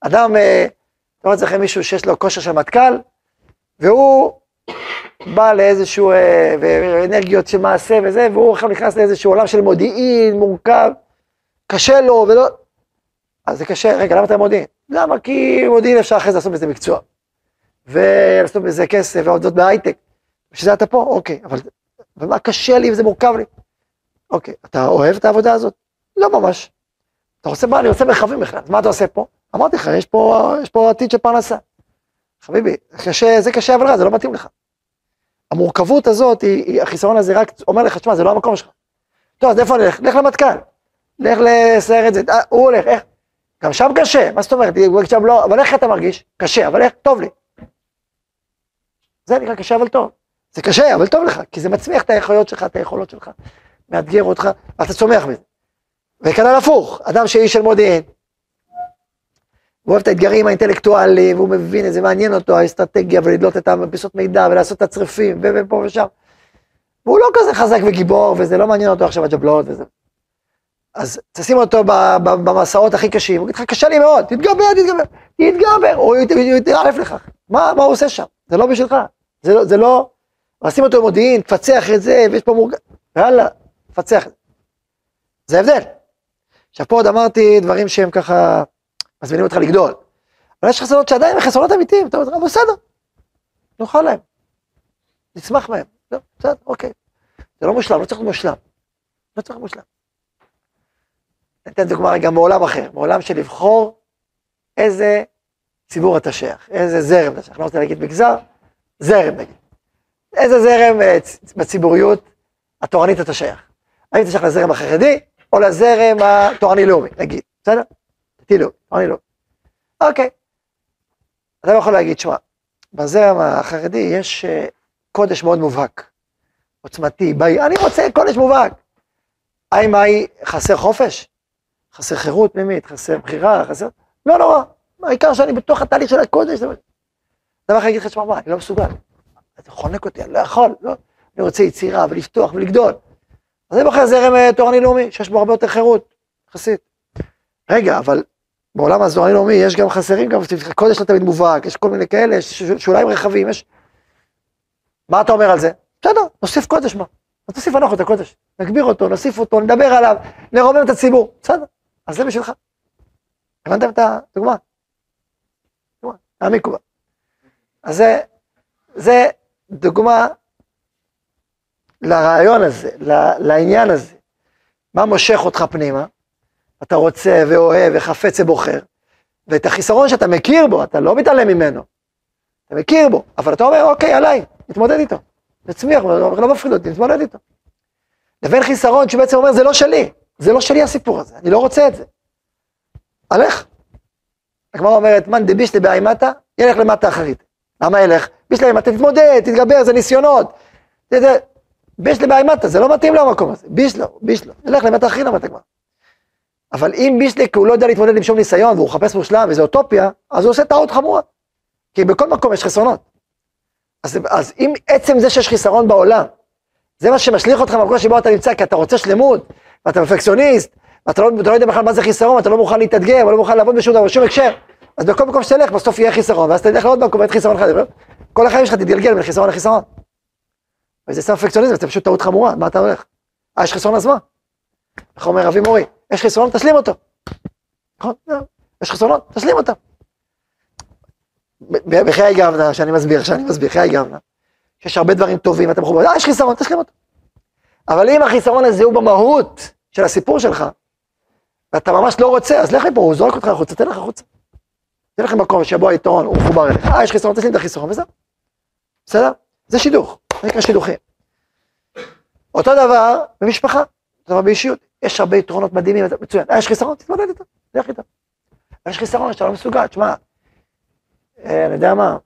אדם, אתה רואה אצלכם מישהו שיש לו כושר של מטכ"ל, והוא בא לאיזשהו, אה, אנרגיות של מעשה וזה, והוא עכשיו נכנס לאיזשהו עולם של מודיעין מורכב, קשה לו ולא... אז זה קשה, רגע, למה אתה מודיעין? למה? כי מודיעין אפשר אחרי זה לעשות בזה מקצוע. ולעשות בזה כסף, ועוד זאת בהייטק. בשביל זה אתה פה? אוקיי, אבל, אבל מה קשה לי וזה מורכב לי? אוקיי, אתה אוהב את העבודה הזאת? לא ממש. אתה עושה מה? אני עושה מרחבים בכלל, מה אתה עושה פה? אמרתי לך, יש פה, יש פה עתיד של פרנסה. חביבי, קשה, זה קשה אבל רע, זה לא מתאים לך. המורכבות הזאת, היא, היא, החיסרון הזה רק אומר לך, תשמע, זה לא המקום שלך. טוב, אז איפה אני אלך? לך למטכ"ל. לך לסייר את זה, אה, הוא הולך, איך? גם שם קשה, מה זאת אומרת? שם לא, אבל איך אתה מרגיש? קשה, אבל איך? טוב לי. זה נקרא קשה אבל טוב. זה קשה, אבל טוב לך, כי זה מצמיח את היכולות שלך, את היכולות שלך, מאתגר אותך, ואתה צומח מזה. וכנ"ל הפוך, אדם שאיש של מודיעין, הוא אוהב את האתגרים האינטלקטואליים, והוא מבין את זה, מעניין אותו האסטרטגיה, ולדלות את הפיסות מידע, ולעשות את הצריפים, ופה ושם. והוא לא כזה חזק וגיבור, וזה לא מעניין אותו עכשיו הג'בלאות וזה. אז תשים אותו במסעות הכי קשים, הוא יגיד לך, קשה לי מאוד, תתגבר, תתגבר, תתגבר, הוא יתערף לך. מה, מה הוא עושה שם? זה לא בשבילך, זה לא, זה לא, שים אותו במודיעין, תפצח את זה, ויש פה מורגש, יאללה, תפצח את זה. זה הבדל. עכשיו פה עוד אמרתי דברים שהם ככה מזמינים אותך לגדול. אבל יש חסרונות שעדיין הם חסרונות אמיתיים, אתה אומר, בסדר, נאכל להם, נצמח מהם, לא, בסדר, אוקיי. זה לא מושלם, לא צריך להיות מושלם. לא צריך להיות מושלם. ניתן דוגמה רגע מעולם אחר, מעולם של לבחור איזה ציבור אתה שייך, איזה זרם אתה שייך, לא רוצה להגיד מגזר, זרם נגיד. איזה זרם אה, בציבוריות התורנית אתה שייך. האם אתה שייך לזרם החרדי, או לזרם התורני-לאומי, נגיד, בסדר? דתי-לאומי, תורני-לאומי. אוקיי. אתה לא יכול להגיד, שמע, בזרם החרדי יש אה, קודש מאוד מובהק, עוצמתי, באי, אני רוצה קודש מובהק. האם מהי חסר חופש? חסר חירות פנימית, חסר בחירה, חסר... לא נורא, העיקר שאני בתוך התהליך של הקודש. דבר אחר, אגיד לך, שמע, מה, אני לא מסוגל. אתה חונק אותי, אני לא יכול, לא. אני רוצה יצירה ולפתוח ולגדול. אז אני בוחר זרם אה, תורני לאומי, שיש בו הרבה יותר חירות, יחסית. רגע, אבל בעולם התורני לאומי יש גם חסרים, גם קודש לא תמיד מובהק, יש כל מיני כאלה, יש שוליים רחבים, יש... מה אתה אומר על זה? בסדר, נוסיף קודש מה. אז תוסיף אנחנו את הקודש, נגביר אותו, נוסיף אותו, נדבר עליו, נרומם את הציבור, בסדר, אז זה בשבילך. הבנתם את הדוגמה? דוגמה, העמיקו בה. אז זה, זה דוגמה לרעיון הזה, לעניין הזה. מה מושך אותך פנימה? אתה רוצה ואוהב וחפץ ובוחר, ואת החיסרון שאתה מכיר בו, אתה לא מתעלם ממנו. אתה מכיר בו, אבל אתה אומר, אוקיי, עליי, נתמודד איתו. נצמיח, לא, מפחיד אותי, נתמודד איתו. לבין חיסרון שבעצם אומר, זה לא שלי, זה לא שלי הסיפור הזה, אני לא רוצה את זה. הלך. הגמרא אומרת, מאן דבישלי באימתא, ילך למטה אחרית. למה ילך? בישלי באימתא, תתמודד, תתגבר, זה ניסיונות. בישלי באימתא, זה לא מתאים לו המקום הזה. בישלו, בישלו, ילך למטה אחרית, אמרת הגמרא. אבל אם בישלי, כי הוא לא יודע להתמודד עם שום ניסיון, והוא מחפש מושלם, וזה אוטופיה, אז הוא עושה טעות חמורה. כי בכל מקום יש חסרונות. אז, אז אם עצם זה שיש חיסרון בעולם, זה מה שמשליך אותך במקום שבו אתה נמצא, כי אתה רוצה שלמות, ואתה פרפקציוניסט, ואתה לא, לא יודע בכלל מה זה חיסרון, אתה לא מוכן להתאתגר, ולא מוכן לעבוד בשום דבר, בשום הקשר, אז בכל מקום שתלך, בסוף יהיה חיסרון, ואז תלך לעוד מקום, ואין חיסרון אחד, כל החיים שלך תתגלגל בין חיסרון לחיסרון. וזה סתם פרפקציוניזם, זה פשוט טעות חמורה, מה אתה הולך? אה, יש חיסרון אז מה? איך אומר אבי מורי? יש חיסרון, תשלים אותו. נכון? יש חסרונות, תשלים אותם. בחיי גמנה, שאני מסביר, שאני מסביר, חיי גמנה, שיש הרבה דברים טובים, אתה מחובר, אה, יש חיסרון, תשלים אותו. אבל אם החיסרון הזה הוא במהות של הסיפור שלך, ואתה ממש לא רוצה, אז לך מפה, הוא זורק אותך החוצה, תן לך החוצה. תן לך מקום שבו היתרון הוא מחובר אליך, אה, יש חיסרון, תשלים את החיסרון, וזהו. בסדר? זה שידוך, זה נקרא שידוכים. אותו דבר במשפחה, אותו דבר באישיות, יש הרבה יתרונות מדהימים, מצוין, אה, יש חיסרון, תתמודד איתם, לך איתם. יש חיסרון שאתה לא מסוגל, תשמע, אה, אני יודע מה,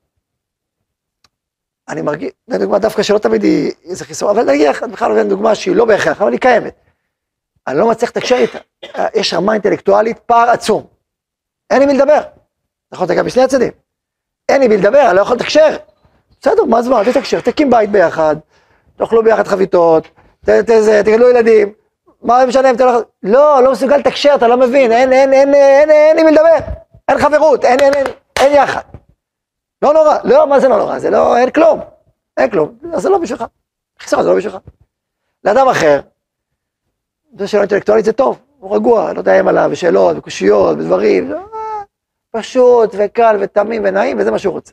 אני מרגיש, זו דוגמה דווקא שלא תמיד היא איזה חיסרון, אבל נגיד לך, בכלל נותן דוגמה שהיא לא בהכרח, אבל היא קיימת. אני לא מצליח לתקשר איתה. אה, יש רמה אינטלקטואלית, פער עצום. אין לי מי לדבר. נכון, אתה גם בשני הצדדים. אין לי מי לדבר, אני לא יכול לתקשר. בסדר, מה זמן, תתקשר, תקים בית ביחד, תאכלו ביחד חביתות, תגדלו ילדים, מה משנה אם אתה לא... לא, לא מסוגל לתקשר, אתה לא מבין, אין, אין, אין, אין, אין לי מי לדבר. אין חברות, אין, אין, אין, אין יחד. לא נורא, לא, מה זה לא נורא? זה לא, אין כלום. אין כלום, אז זה לא בשבילך. חיסרון זה לא בשבילך. לאדם אחר, זו שאלה אינטלקטואלית זה טוב, הוא רגוע, לא תאיים עליו, ושאלות, וקושיות, ודברים, אה, פשוט, וקל, ותמים, ונעים, וזה מה שהוא רוצה.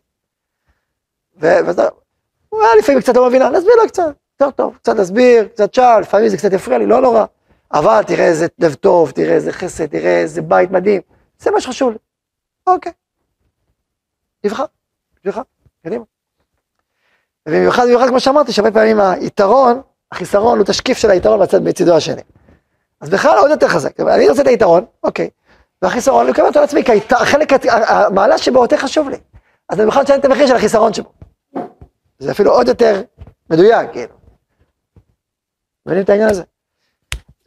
הוא היה לפעמים קצת לא מבינה, נסביר לו קצת, יותר טוב, קצת להסביר, קצת שאל, לפעמים זה קצת יפריע לי, לא נורא. אבל תראה איזה לב טוב, תראה איזה חסד, תראה איזה בית מדהים, זה מה שחשוב לי. אוקיי. נבחר. בשבילך, קדימה. ובמיוחד, במיוחד כמו שאמרתי, שהרבה פעמים היתרון, החיסרון הוא תשקיף של היתרון בצד, בצדו השני. אז בכלל עוד יותר חזק, אני רוצה את היתרון, אוקיי, והחיסרון, אני מקבל אותו על עצמי, כי החלק, המעלה שבו יותר חשוב לי. אז אני בכלל משלם את המחיר של החיסרון שבו. זה אפילו עוד יותר מדויק, כאילו. מבינים את העניין הזה?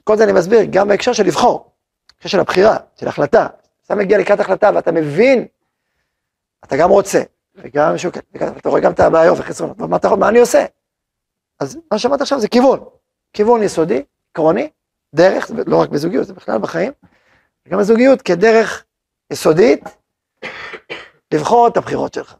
כל זה אני מסביר גם בהקשר של לבחור, בהקשר של הבחירה, של החלטה. אתה מגיע לקראת החלטה ואתה מבין, אתה גם רוצה, וגם שוקל, אתה רואה גם את הבעיות וחסרונות, ומה אתה, מה אני עושה? אז מה שאמרת עכשיו זה כיוון, כיוון יסודי, עקרוני, דרך, לא רק בזוגיות, זה בכלל בחיים, וגם בזוגיות כדרך יסודית, לבחור את הבחירות שלך.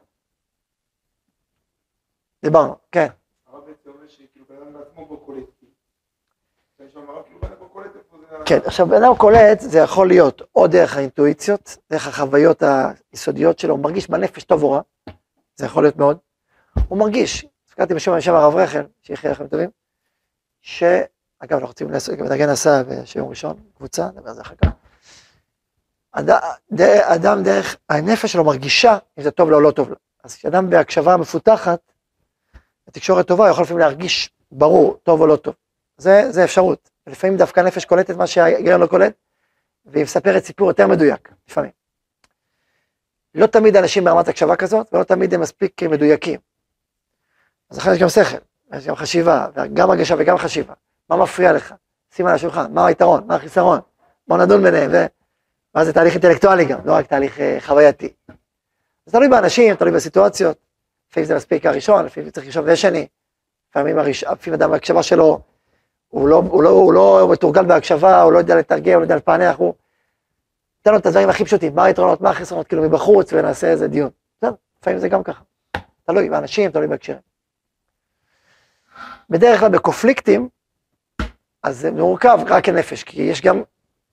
איפה זה... כן, עכשיו בן אדם קולט, זה יכול להיות או דרך האינטואיציות, דרך החוויות היסודיות שלו, הוא מרגיש בנפש טוב או רע, זה יכול להיות מאוד. הוא מרגיש, הזכרתי בשם בשם הרב רחל, שיחיה לכם טובים, שאגב, אנחנו רוצים לעשות גם הסעה ביום ראשון, קבוצה, נדבר על זה אחר כך. אד- ד- אדם דרך, הנפש שלו מרגישה אם זה טוב לו או לא טוב לו. אז כשאדם בהקשבה מפותחת, בתקשורת טובה, יכול לפעמים להרגיש ברור, טוב או לא טוב. זה, זה אפשרות. לפעמים דווקא הנפש קולטת מה שההיגיון לא קולט, והיא מספרת סיפור יותר מדויק, לפעמים. לא תמיד אנשים ברמת הקשבה כזאת, ולא תמיד הם מספיק מדויקים. אז לכן יש גם שכל, יש גם חשיבה, גם הגשה וגם חשיבה. מה מפריע לך? שים על השולחן, מה היתרון, מה החיסרון? בוא נדון ביניהם, ו... ואז זה תהליך אינטלקטואלי גם, לא רק תהליך אה, חווייתי. זה תלוי באנשים, תלוי בסיטואציות. לפעמים זה מספיק הראשון, לפעמים צריך ראשון ושני. לפעמים, אדם בהקשבה שלו, הוא לא, לא, הוא לא מתורגל בהקשבה, הוא לא יודע לתרגם, הוא לא יודע לפענח, הוא... תן לו את הדברים הכי פשוטים, מה היתרונות, מה החסרונות, כאילו מבחוץ, ונעשה איזה דיון. בסדר, לפעמים זה גם ככה. תלוי באנשים, תלוי בהקשרים. בדרך כלל בקופליקטים, אז זה מורכב רק כנפש, כי יש גם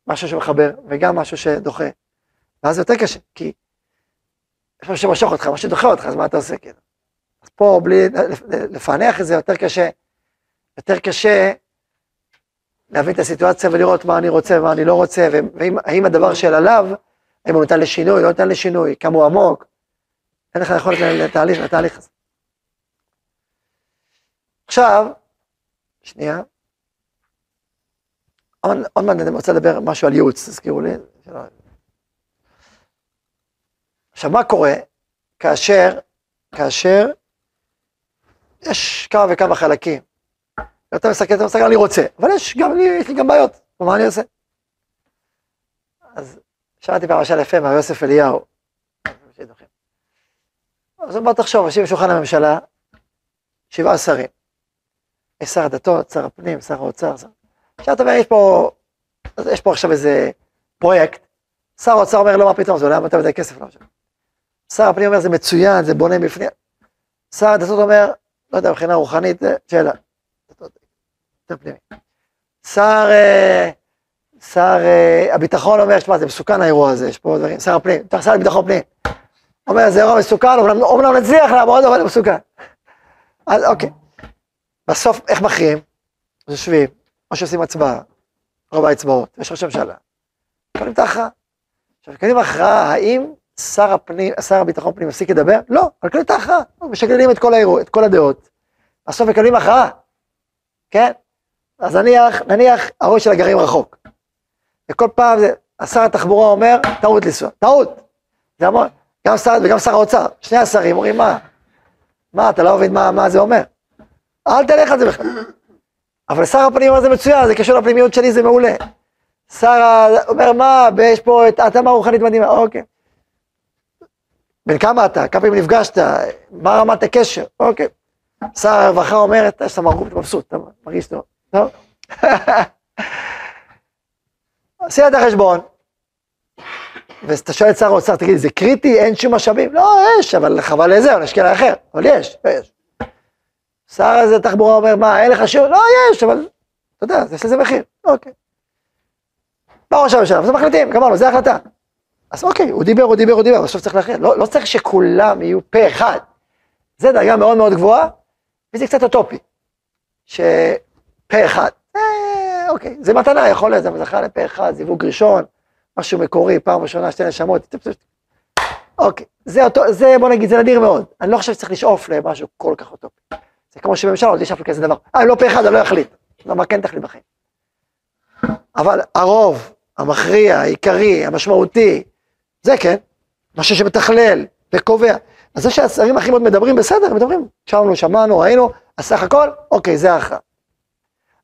משהו שמחבר וגם משהו שדוחה. ואז זה יותר קשה, כי יש משהו שמשוך אותך, משהו שדוחה אותך, אז מה אתה עושה כאילו? אז פה בלי לפענח את זה יותר קשה, יותר קשה להבין את הסיטואציה ולראות מה אני רוצה ומה אני לא רוצה, והאם הדבר של עליו, האם הוא ניתן לשינוי, לא ניתן לשינוי, כמה הוא עמוק, אין לך יכולת לתהליך, לתהליך הזה. עכשיו, שנייה, עוד מעט אני רוצה לדבר משהו על ייעוץ, תזכירו לי. עכשיו, מה קורה כאשר, כאשר יש כמה וכמה חלקים. אתה מסתכל, אתה מסתכל, אני רוצה, אבל יש גם לי, יש לי גם בעיות, מה אני עושה? אז שאלתי פרשה יפה מה יוסף אליהו. אז בוא תחשוב, יושבים בשולחן הממשלה, שבעה שרים. יש שר הדתות, שר הפנים, שר האוצר, שר... עכשיו אתה אומר, יש פה, יש פה עכשיו איזה פרויקט, שר האוצר אומר, לא, מה פתאום, זה עולה יותר מדי כסף לא שר הפנים אומר, זה מצוין, זה בונה בפנים. שר הדתות אומר, לא יודע, מבחינה רוחנית, שאלה. שר, שר הביטחון אומר, שמע, זה מסוכן האירוע הזה, יש פה דברים, שר הפנים, שר לביטחון פנים. אומר, זה אירוע מסוכן, אומנם נצליח לעמוד, אבל זה מסוכן. אז אוקיי. בסוף, איך מכריעים? יושבים, או שעושים הצבעה, רוב האצבעות, יש ראש הממשלה. קונים את ההכרעה. עכשיו, קונים הכרעה, האם שר הפנים, שר הביטחון פנים מפסיק לדבר? לא, קונים את ההכרעה. משקללים את כל האירוע, את כל הדעות. בסוף מקבלים הכרעה, כן? אז נניח, נניח הראש של הגרעין רחוק. וכל פעם זה, שר התחבורה אומר, טעות לנסוע, טעות. זה המון. גם שר, וגם שר האוצר, שני השרים אומרים, מה? מה, אתה לא מבין מה, מה זה אומר? אל תלך על זה בכלל. אבל שר הפנים אומר זה מצוין, זה קשור לפנימיות שלי, זה מעולה. שר אומר, מה, יש פה את התאמה רוחנית מדהימה, אוקיי. בן כמה אתה? כמה פעמים נפגשת? מה רמת הקשר? אוקיי. שר הרווחה אומר, יש לך מרגום, אתה מבסוט, אתה מרגיש טוב. טוב. עשי את החשבון. ואתה שואל את שר האוצר, תגיד, זה קריטי? אין שום משאבים? לא, יש, אבל חבל לזה, או נשקיע לאחר, אבל יש, יש. שר הזה תחבורה אומר, מה, אין לך שום? לא, יש, אבל, אתה יודע, יש לזה מחיר, אוקיי. בא ראש הממשלה, וזה מחליטים, גמרנו, זה החלטה. אז אוקיי, הוא דיבר, הוא דיבר, הוא דיבר, עכשיו צריך להכריע. לא, לא צריך שכולם יהיו פה אחד. זה דרגה מאוד מאוד גבוהה, וזה קצת אוטופי. שפה אחד, אה, אוקיי, זה מתנה, יכול להיות, זה זכה לפה אחד, זיווג ראשון, משהו מקורי, פעם ראשונה, שתי נשמות, אוקיי, זה אותו, זה בוא נגיד, זה נדיר מאוד. אני לא חושב שצריך לשאוף למשהו כל כך אוטופי. זה כמו שבממשלה עוד ישאף לכזה דבר. אה, לא פה אחד, אני לא אחליט. לא, מה כן תחליט בחיים. אבל הרוב, המכריע, העיקרי, המשמעותי, זה כן, משהו שמתכלל וקובע. אז זה שהשרים הכי מאוד מדברים, בסדר, מדברים. שמענו, שמענו, ראינו, אז סך הכל, אוקיי, זה ההכרעה.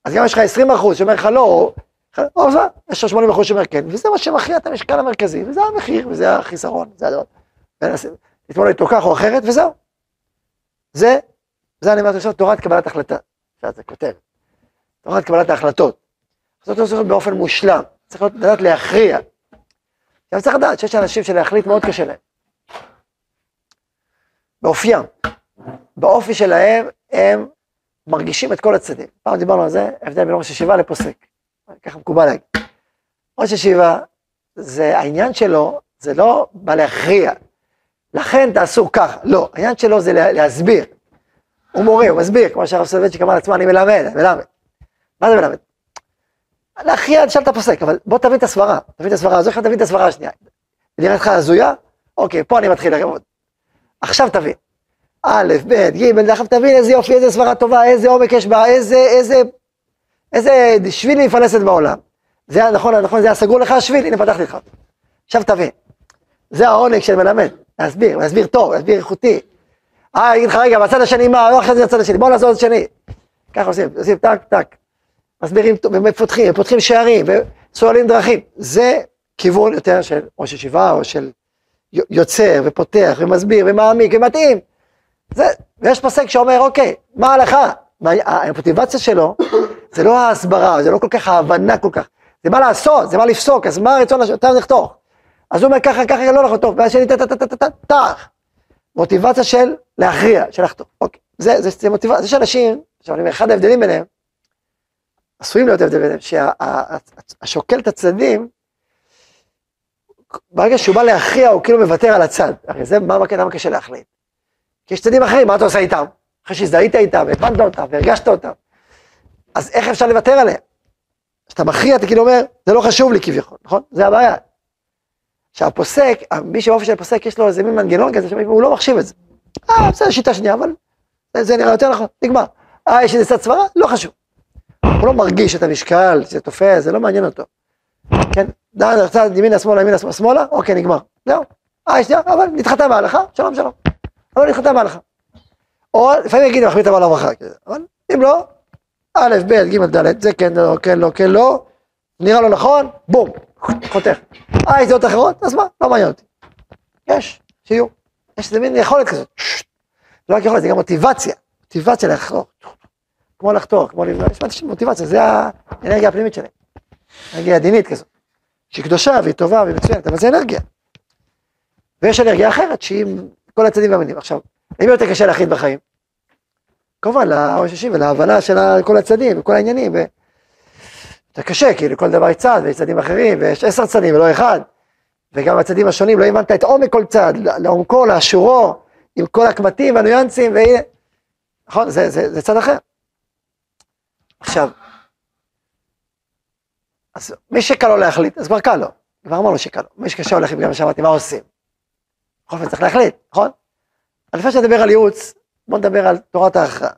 אז גם יש לך 20 אחוז שאומר לך לא, או, זה, יש לך 80 אחוז שאומר כן, וזה מה שמכריע את המשקל המרכזי, וזה המחיר, וזה החיסרון, זה הדבר. לטמון איתו כך או אחרת, וזהו. זה, זה אני אומר עכשיו, תורת קבלת החלטה. זה כותב. תורת קבלת ההחלטות. זאת להיות באופן מושלם, צריך לדעת להכריע. עכשיו צריך לדעת שיש אנשים שלהחליט מאוד קשה להם. באופיים, באופי שלהם, הם מרגישים את כל הצדדים. פעם דיברנו על זה, הבדל בין ראש ישיבה לפוסק. ככה מקובל להגיד. ראש ישיבה, זה העניין שלו, זה לא בא להכריע. לכן תעשו כך, לא, העניין שלו זה להסביר. הוא מורה, הוא מסביר, כמו שהרב סולובייצ'יק אמר לעצמו, אני מלמד, אני מלמד. מה זה מלמד? להכריע, תשאל את הפוסק, אבל בוא תבין את הסברה, תבין את הסברה הזו, איך תבין את הסברה השנייה. נראית לך הזויה? אוקיי, פה אני מתחיל לראות. עכשיו תבין. א', ב', ג', עכשיו תבין איזה יופי, איזה סברה טובה, איזה עומק יש בה, איזה, איזה, איזה שביל מפלסת בעולם. זה היה נכון, נכון, זה היה סגור לך השביל, הנה פתחתי לך. עכשיו תבין. זה העונג של מלמד, להסביר, להסביר טוב, להסביר איכותי. אה, אני אגיד לך, רגע, בצד השני מה, לא אחרי זה בצד השני, בוא נעזור לצד השני. ככה עושים, עושים טק, טק. מסבירים, ומפותחים, ופותחים שערים, וסועלים דרכים. זה כיוון יותר של ראש ישיבה, או של יוצר, ופותח, ומסביר, ומעמיק, ומתאים. זה, ויש פוסק שאומר, אוקיי, מה ההלכה? המוטיבציה שלו, זה לא ההסברה, זה לא כל כך ההבנה כל כך, זה מה לעשות, זה מה לפסוק, אז מה הרצון אתה לחתוך? אז הוא אומר ככה, ככה, לא נכון, טוב, ואז שני, טה, טה, טה, טה, טה, טה, מוטיבציה של להכריע, של לחתוך, אוקיי, זה, זה, זה מוטיבציה, יש אנשים, עכשיו אני אומר, אחד ההבדלים ביניהם, עשויים להיות הבדל ביניהם, שהשוקל את הצדדים, ברגע שהוא בא להכריע, הוא כאילו מוותר על הצד, הרי זה מה, מה קשה להחליט. כי יש צדדים אחרים, מה אתה עושה איתם? אחרי שהזדהית איתם, והבנת אותם, והרגשת אותם. אז איך אפשר לוותר עליהם? כשאתה מכריע, אתה כאילו אומר, זה לא חשוב לי כביכול, נכון? זה הבעיה. שהפוסק, מי שבאופן של הפוסק יש לו איזה מין מנגנון כזה, שהוא לא מחשיב את זה. אה, בסדר, שיטה שנייה, אבל זה נראה יותר נכון, נגמר. אה, יש איזה צד סברה? לא חשוב. הוא לא מרגיש את המשקל, זה תופס, זה לא מעניין אותו. כן, דן, צד ימינה, שמאלה, ימינה, שמאלה, אוקיי, נגמר. זהו. אה, שנייה, אבל נדחתה בהלכה, שלום, שלום. אבל נדחתה בהלכה. או לפעמים יגיד, מחמיא את הבעל הברכה, אבל אם לא, א', ב', ג', ד', זה כן, לא, כן, לא, כן, לא, נראה לו נכון, בום, חותך. אה, יש דעות אחרות? אז מה, לא מעניין אותי. יש, שיהיו. יש איזה מין יכולת כזאת. לא רק יכולת, זה גם מוטיבציה. מוטיבציה לחתוך. כמו לחתוך, כמו לבנות, יש מוטיבציה, זה האנרגיה הפנימית שלהם. אנרגיה עדינית כזאת. שהיא קדושה והיא טובה והיא מצוינת, אבל זה אנרגיה. ויש אנרגיה אחרת שהיא עם כל הצדדים והמינים. עכשיו, האם יותר קשה להחליט בחיים? כמובן, לראש השישי ולהבנה של כל הצדדים וכל העניינים. זה קשה, כי לכל דבר יש צד, ויש צדים אחרים, ויש עשר צדים ולא אחד. וגם הצדים השונים, לא הבנת את עומק כל צד, לעומקו, לאשורו, עם כל הקמטים והניואנסים, והנה, נכון, זה, זה, זה צד אחר. עכשיו, אז מי שקל לו להחליט, אז כבר קל לו, כבר אמרנו שקל לו. מי שקשה לו להחליט, גם שאמרתי, מה עושים? בכל אופן צריך להחליט, נכון? אז לפני שנדבר על ייעוץ, בואו נדבר על תורת ההכרעה.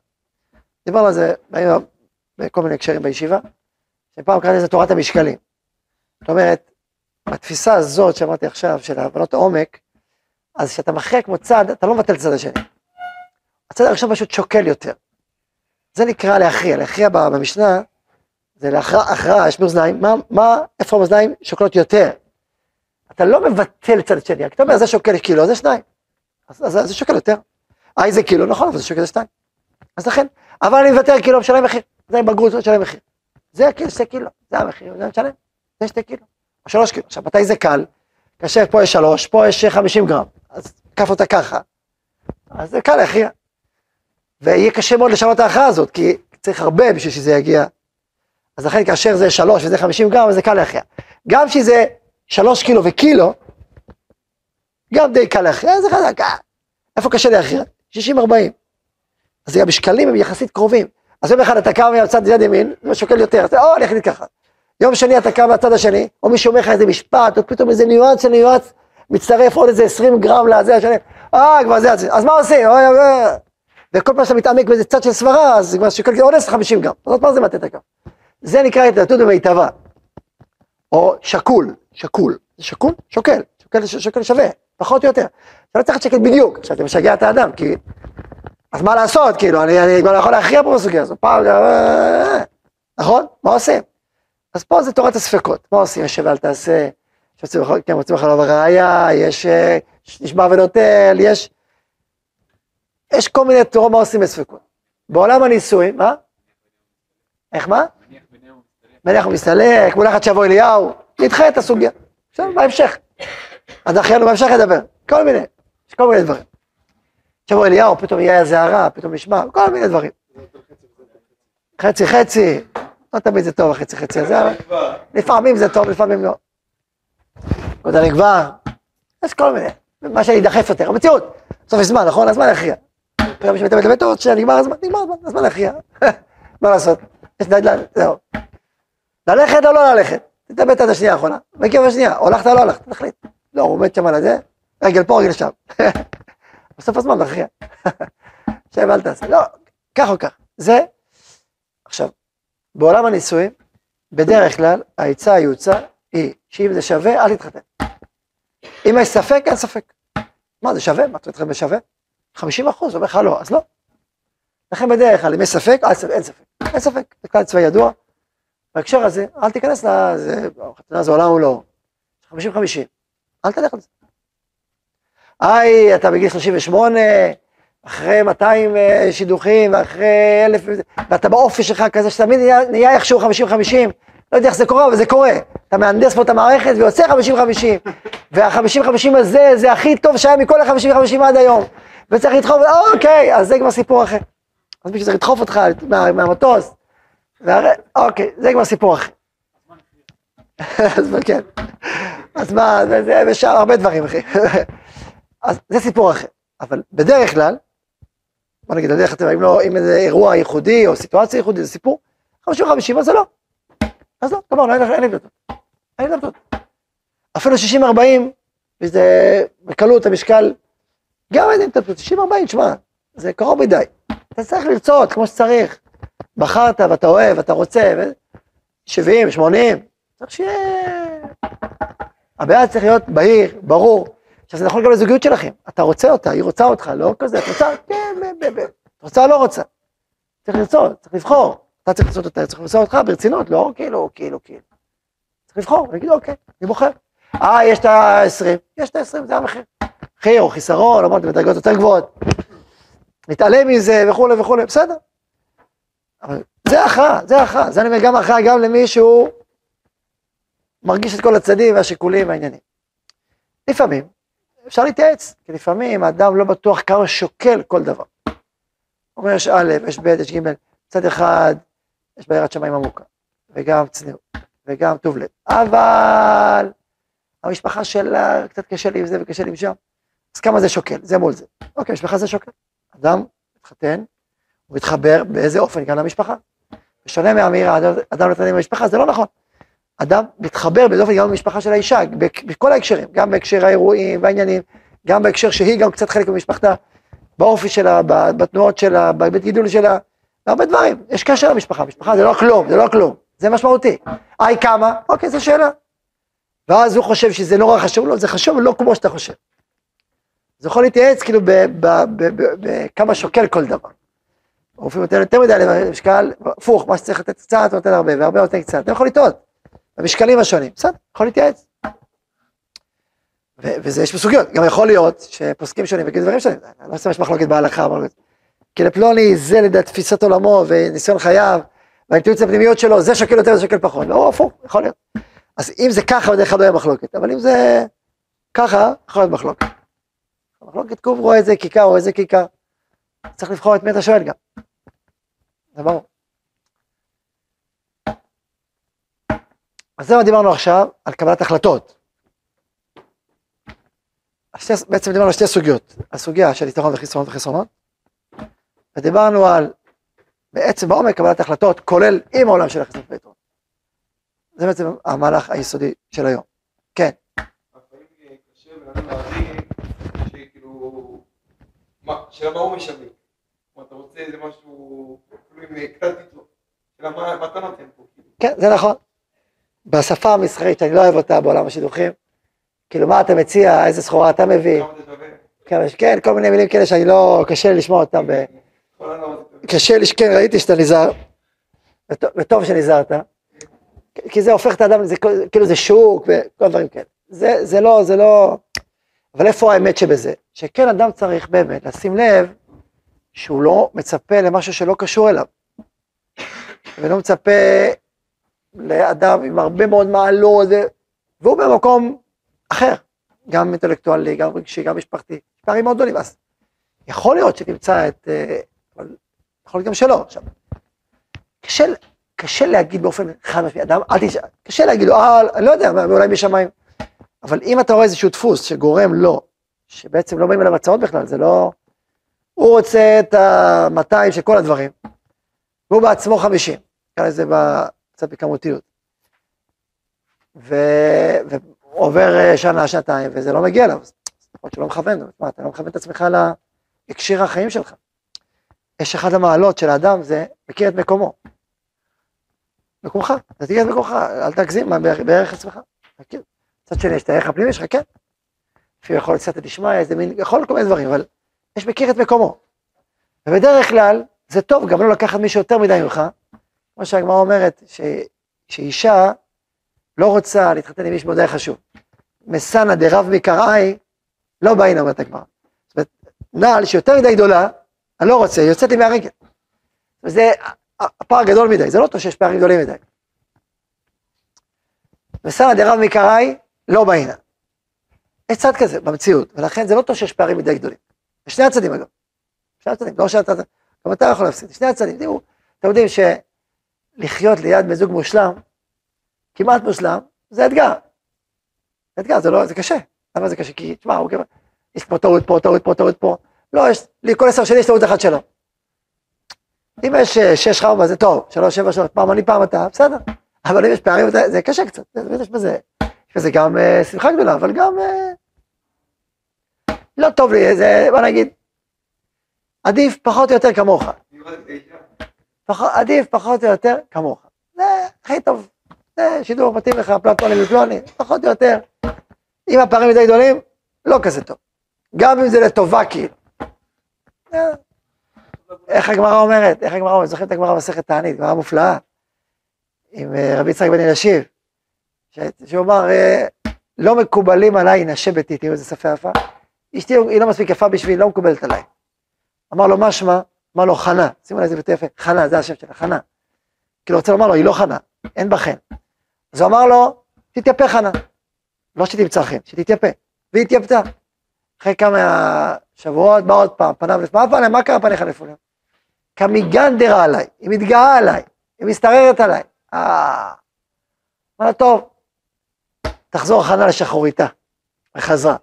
דיברנו על זה בכל מיני הקשרים בישיבה. שפעם קראתי לזה תורת המשקלים. זאת אומרת, בתפיסה הזאת שאמרתי עכשיו, של הבנות העומק, אז כשאתה מכריע כמו צד, אתה לא מבטל את הצד השני. הצד הראשון פשוט שוקל יותר. זה נקרא להכריע, להכריע במשנה, זה להכרעה, יש מאזניים, מה, מה, איפה המאזניים שוקלות יותר. אתה לא מבטל את הצד השני, אתה אומר, זה שוקל קילו, זה שניים. אז, אז, אז זה שוקל יותר. אה, זה קילו, נכון, אבל זה שוקל שתיים. אז לכן, אבל אני מוותר קילו, משלם מחיר. זה עם בגרות, משלם מחיר. זה כאילו שתי קילו, זה המחיר, זה משלם, זה שתי קילו, או שלוש קילו. עכשיו, מתי זה קל? כאשר פה יש שלוש, פה יש חמישים גרם, אז כף אותה ככה, אז זה קל להכריע. ויהיה קשה מאוד לשנות את ההכרעה הזאת, כי צריך הרבה בשביל שזה יגיע. אז לכן כאשר זה שלוש וזה חמישים גרם, זה קל להכריע. גם שזה שלוש קילו וקילו, גם די קל להכריע, זה חזק, אה, איפה קשה להכריע? שישים ארבעים. אז המשקלים הם יחסית קרובים. אז יום אחד אתה קם מהצד יד ימין, זה שוקל יותר, אתה או אני אחליט ככה. יום שני אתה קם מהצד השני, או מישהו אומר לך איזה משפט, או פתאום איזה ניואנס של ניואנס, מצטרף עוד איזה 20 גרם לזה השני, אה, כבר זה, אז מה עושים? וכל פעם שאתה מתעמק באיזה צד של סברה, אז כבר שוקל עוד 50 גרם, אז מה זה מטה את הקו? זה נקרא התנתות במיטבה, או שקול, שקול, זה שקול? שוקל, שוקל, שוקל שווה, פחות או יותר. אתה לא צריך לשקט בדיוק, עכשיו אתה משגע את האדם, כי... אז מה לעשות, כאילו, אני, כבר לא יכול להכריע פה בסוגיה הזאת, פעם, אה, נכון? מה עושים? אז פה זה תורת הספקות, מה עושים? יושב ואל תעשה, כן, רוצים לך לא ראייה, יש אה, נשמע ונוטל, יש... יש כל מיני תורות מה עושים בספקות. בעולם הנישואים, מה? איך מה? מניח ומסתלק, מונחת שיבוא אליהו, נדחה את הסוגיה. עכשיו, בהמשך. אז אחרינו בהמשך ידבר, כל מיני, יש כל מיני דברים. שיבוא אליהו, פתאום יהיה איזה הערה, פתאום נשמע, כל מיני דברים. חצי חצי, לא תמיד זה טוב החצי חצי הזה, אבל לפעמים זה טוב, לפעמים לא. עוד אני כבר, יש כל מיני, מה שאני אדחף יותר, המציאות, בסוף יש זמן, נכון? הזמן יכריע. פתאום יש מתאבד לבית עוד שנגמר הזמן, נגמר הזמן, הזמן יכריע. מה לעשות? יש דדליין, זהו. ללכת או לא ללכת? תתאבד עד השנייה האחרונה, מגיע בשנייה, הולכת או לא הולכת, תחליט. לא, הוא עומד שם על הזה, רגל פה, רגל שם. בסוף הזמן מכריע. שב, אל תעשה. לא, כך או כך. זה, עכשיו, בעולם הנישואים, בדרך כלל, העצה היוצא היא שאם זה שווה, אל תתחתן. אם יש ספק, אין ספק. מה, זה שווה? מה, אתה מתחתן בשווה? 50 אחוז, אומר לך לא, אז לא. לכן בדרך כלל, אם יש ספק, אין ספק. אין ספק, זה כלל צבאי ידוע. בהקשר הזה, אל תיכנס לזה, חתונה זה עולם ולא. 50-50, אל תלך על זה. היי, אתה בגיל 38, אחרי 200 אה, שידוכים, ואחרי אלף, ואתה באופי שלך כזה, שתמיד נהיה, נהיה איכשהו 50-50, לא יודע איך זה קורה, אבל זה קורה. אתה מהנדס פה את המערכת ויוצא 50-50, וה-50-50 הזה, זה הכי טוב שהיה מכל ה-50-50 עד היום. וצריך לדחוף, אוקיי, אז זה כבר סיפור אחר. אז מישהו צריך לדחוף אותך מה, מהמטוס, והרי, אוקיי, זה כבר סיפור אחר. אז כן, אז מה, זה, זה, הרבה דברים, אחי. אז זה סיפור אחר. אבל בדרך כלל, בוא נגיד, אני יודע אם לא, אם זה אירוע ייחודי או סיטואציה ייחודית, זה סיפור, 50-50, אז זה לא. אז לא, גמרנו, אין לי דלתות. אין לי דלתות. אפילו 60-40, וזה בקלות המשקל, גם אין דלתות, 60-40, תשמע, זה קרוב מדי. אתה צריך לרצות כמו שצריך. בחרת ואתה אוהב, אתה רוצה, ו... 70, 80, צריך שיהיה... הבעיה צריך להיות בהיר, ברור. עכשיו זה נכון גם לזוגיות שלכם, אתה רוצה אותה, היא רוצה אותך, לא כזה, את רוצה, כן. את רוצה לא רוצה. צריך לרצות, צריך לבחור. אתה צריך לרצות אותה, צריך לרצות אותך ברצינות, לא כאילו, כאילו, כאילו. צריך לבחור, להגיד אוקיי, אני בוחר. אה, יש את ה-20, יש את ה-20, זה המחיר. מחיר או חיסרון, אמרתי, בדרגות יותר גבוהות. נתעלם מזה וכולי וכולי, בסדר. אבל זה הכרעה, זה הכרעה, זה אני אומר גם הכרעה גם למי שהוא מרגיש את כל הצדדים והשיקולים והעניינים. לפעמים אפשר להתייעץ, כי לפעמים האדם לא בטוח כמה שוקל כל דבר. אומר יש א', יש ב', יש ג', מצד אחד יש בעירת שמיים עמוקה, וגם צניעות, וגם טוב לב, אבל המשפחה שלה קצת קשה לי עם זה וקשה לי עם שם, אז כמה זה שוקל, זה מול זה. אוקיי, משפחה זה שוקל. אדם מתחתן, הוא מתחבר באיזה אופן גם למשפחה. בשונה מהאמירה, אדם מתחתן עם המשפחה, זה לא נכון. אדם מתחבר באיזה אופן גם למשפחה של האישה, בכל ההקשרים, גם בהקשר האירועים והעניינים, גם בהקשר שהיא גם קצת חלק ממשפחתה, באופי שלה, בתנועות שלה, בבית גידול שלה, בהרבה דברים. יש קשר למשפחה, משפחה זה לא כלום, זה לא כלום, זה משמעותי. היי כמה? אוקיי, זו שאלה. ואז הוא חושב שזה נורא חשוב לו, זה חשוב לא כמו שאתה חושב. זה יכול להתייעץ כאילו בכמה שוקל כל דבר. רופאים נותן יותר מדי למשקל, הפוך, מה שצריך לתת קצת, נותן הרבה, והרבה נותן קצת. אתה יכול לטעות, במשקלים השונים, בסדר, יכול להתייעץ. וזה יש בסוגיות, גם יכול להיות שפוסקים שונים וגידו דברים שונים, לא עושה מחלוקת בהלכה, כי לפלוני זה לדעת תפיסת עולמו וניסיון חייו, והאינטואיציה הפנימיות שלו, זה שקל יותר, זה שקל פחות, לא, הפוך, יכול להיות. אז אם זה ככה, בדרך כלל לא יהיה מחלוקת, אבל אם זה ככה, יכול להיות מחלוקת. מחלוקת קוב איזה כיכר או איזה כיכר. צריך לבחור את מי אתה שואל גם. זה ברור. אז זה מה דיברנו עכשיו על קבלת החלטות. השתי, בעצם דיברנו על שתי סוגיות, הסוגיה של יתרון וחיסרונות וחסרונות, ודיברנו על בעצם בעומק קבלת החלטות, כולל עם העולם של החיסרונות ויתרון. זה בעצם המהלך היסודי של היום. כן. השאלה מה הוא משווק. אתה רוצה איזה משהו, אפילו עם קצת טיטו. השאלה מה אתה נותן פה. כן, זה נכון. בשפה המסחרית, שאני לא אוהב אותה בעולם השידוכים, כאילו, מה אתה מציע, איזה סחורה אתה מביא? כמה- כן, כל מיני מילים כאלה שאני לא, קשה לי לשמוע אותם. קשה לי, כן, ראיתי שאתה נזהר, וט- וטוב שנזהרת, כי זה הופך את האדם, זה כאילו זה שוק וכל הדברים כאלה. זה, זה לא, זה לא, אבל איפה האמת שבזה? שכן אדם צריך באמת לשים לב שהוא לא מצפה למשהו שלא קשור אליו, ולא מצפה לאדם עם הרבה מאוד מעלות, והוא במקום אחר, גם אינטלקטואלי, גם רגשי, גם משפחתי, פערים מאוד גדולים, אז יכול להיות שתמצא את, אה, אבל יכול להיות גם שלא. עכשיו, קשה, קשה להגיד באופן חד משמעי, אדם, אל תשאל, קשה להגיד לו, אה, אני לא יודע, אולי בשמיים. אבל אם אתה רואה איזשהו דפוס שגורם לו, שבעצם לא באים אליו הצעות בכלל, זה לא... הוא רוצה את ה-200 של כל הדברים, והוא בעצמו 50, נקרא לזה קצת בכמותיות. ו- ועובר אה, שנה, שנתיים, וזה לא מגיע אליו, אז יכול שלא מכוון, מה, אתה לא מכוון את עצמך להקשיר החיים שלך. יש אחד המעלות של האדם, זה מכיר את מקומו. מקומך, אתה תכיר את מקומך, אל תגזים בערך- עצמך. תכיר. מצד שני, יש את הערך הפנימי שלך, כן. לפעמים יכול להיות סייעתא דשמיא, איזה מין, יכול כל מיני דברים, אבל יש מכיר את מקומו. ובדרך כלל, זה טוב גם לא לקחת מישהו יותר מדי ממך, כמו שהגמרא אומרת, ש, שאישה לא רוצה להתחתן עם איש מאוד חשוב. מסנא דרב מקראי, לא באינה, אומרת הגמרא. זאת אומרת, נעל שיותר מדי גדולה, אני לא רוצה, יוצאת לי מהרגל. וזה הפער גדול מדי, זה לא טוב שיש פערים גדולים מדי. וסנא דרב מקראי, לא באינה. יש צד כזה במציאות, ולכן זה לא טוב שיש פערים מדי גדולים. בשני הצדדים אגב. שני הצדדים, לא שאתה, גם אתה יכול להפסיד, שני הצדדים. תראו, אתם יודעים שלחיות ליד בן זוג מושלם, כמעט מושלם, זה אתגר. זה אתגר, זה לא, זה קשה. למה זה קשה? כי, תשמע, הוא כאילו, יש פה טעות פה, טעות פה, טעות פה. לא, יש, לי כל עשר שנים יש טעות אחת שלו. אם יש אה, שש חרבה זה טוב, שלוש, שבע, שלוש, פעם אני, פעם אתה, בסדר. אבל אם יש פערים, זה, זה קשה קצת. יש בזה, בזה גם אה, שמחה גדולה, אבל גם אה, לא טוב לי, זה, בוא נגיד, עדיף פחות או יותר כמוך. פחות, עדיף פחות או יותר כמוך. זה הכי טוב. זה שידור מתאים לך, פלטוני ופלוני, פחות או יותר. אם הפערים מדי גדולים, לא כזה טוב. גם אם זה לטובה כאילו. אה, איך הגמרא אומרת? איך הגמרא אומרת? זוכרים את הגמרא במסכת תענית, גמרא מופלאה. עם רבי יצחק בן אלישיב. שהוא אה, לא מקובלים עליי נשי ביתי, תראו איזה שפה יפה. אשתי היא לא מספיק יפה בשבילי, לא מקובלת עליי. אמר לו, מה שמה? אמר לו, חנה. שימו לב איזה ביטוי יפה, חנה, זה השם שלה, חנה. כאילו רוצה לומר לו, היא לא חנה, אין בה חן. אז הוא אמר לו, תתייפה חנה. לא שתמצא חן, שתתייפה. והיא התייפתה. אחרי כמה שבועות, בא עוד פעם, פניו לפניו, מה פניו, מה קרה פניך לפניו? כמיגנדרה עליי, היא מתגאה עליי, היא מסתררת עליי. אה... אמר לה, טוב, תחזור חנה לשחוריתה. וחזרה.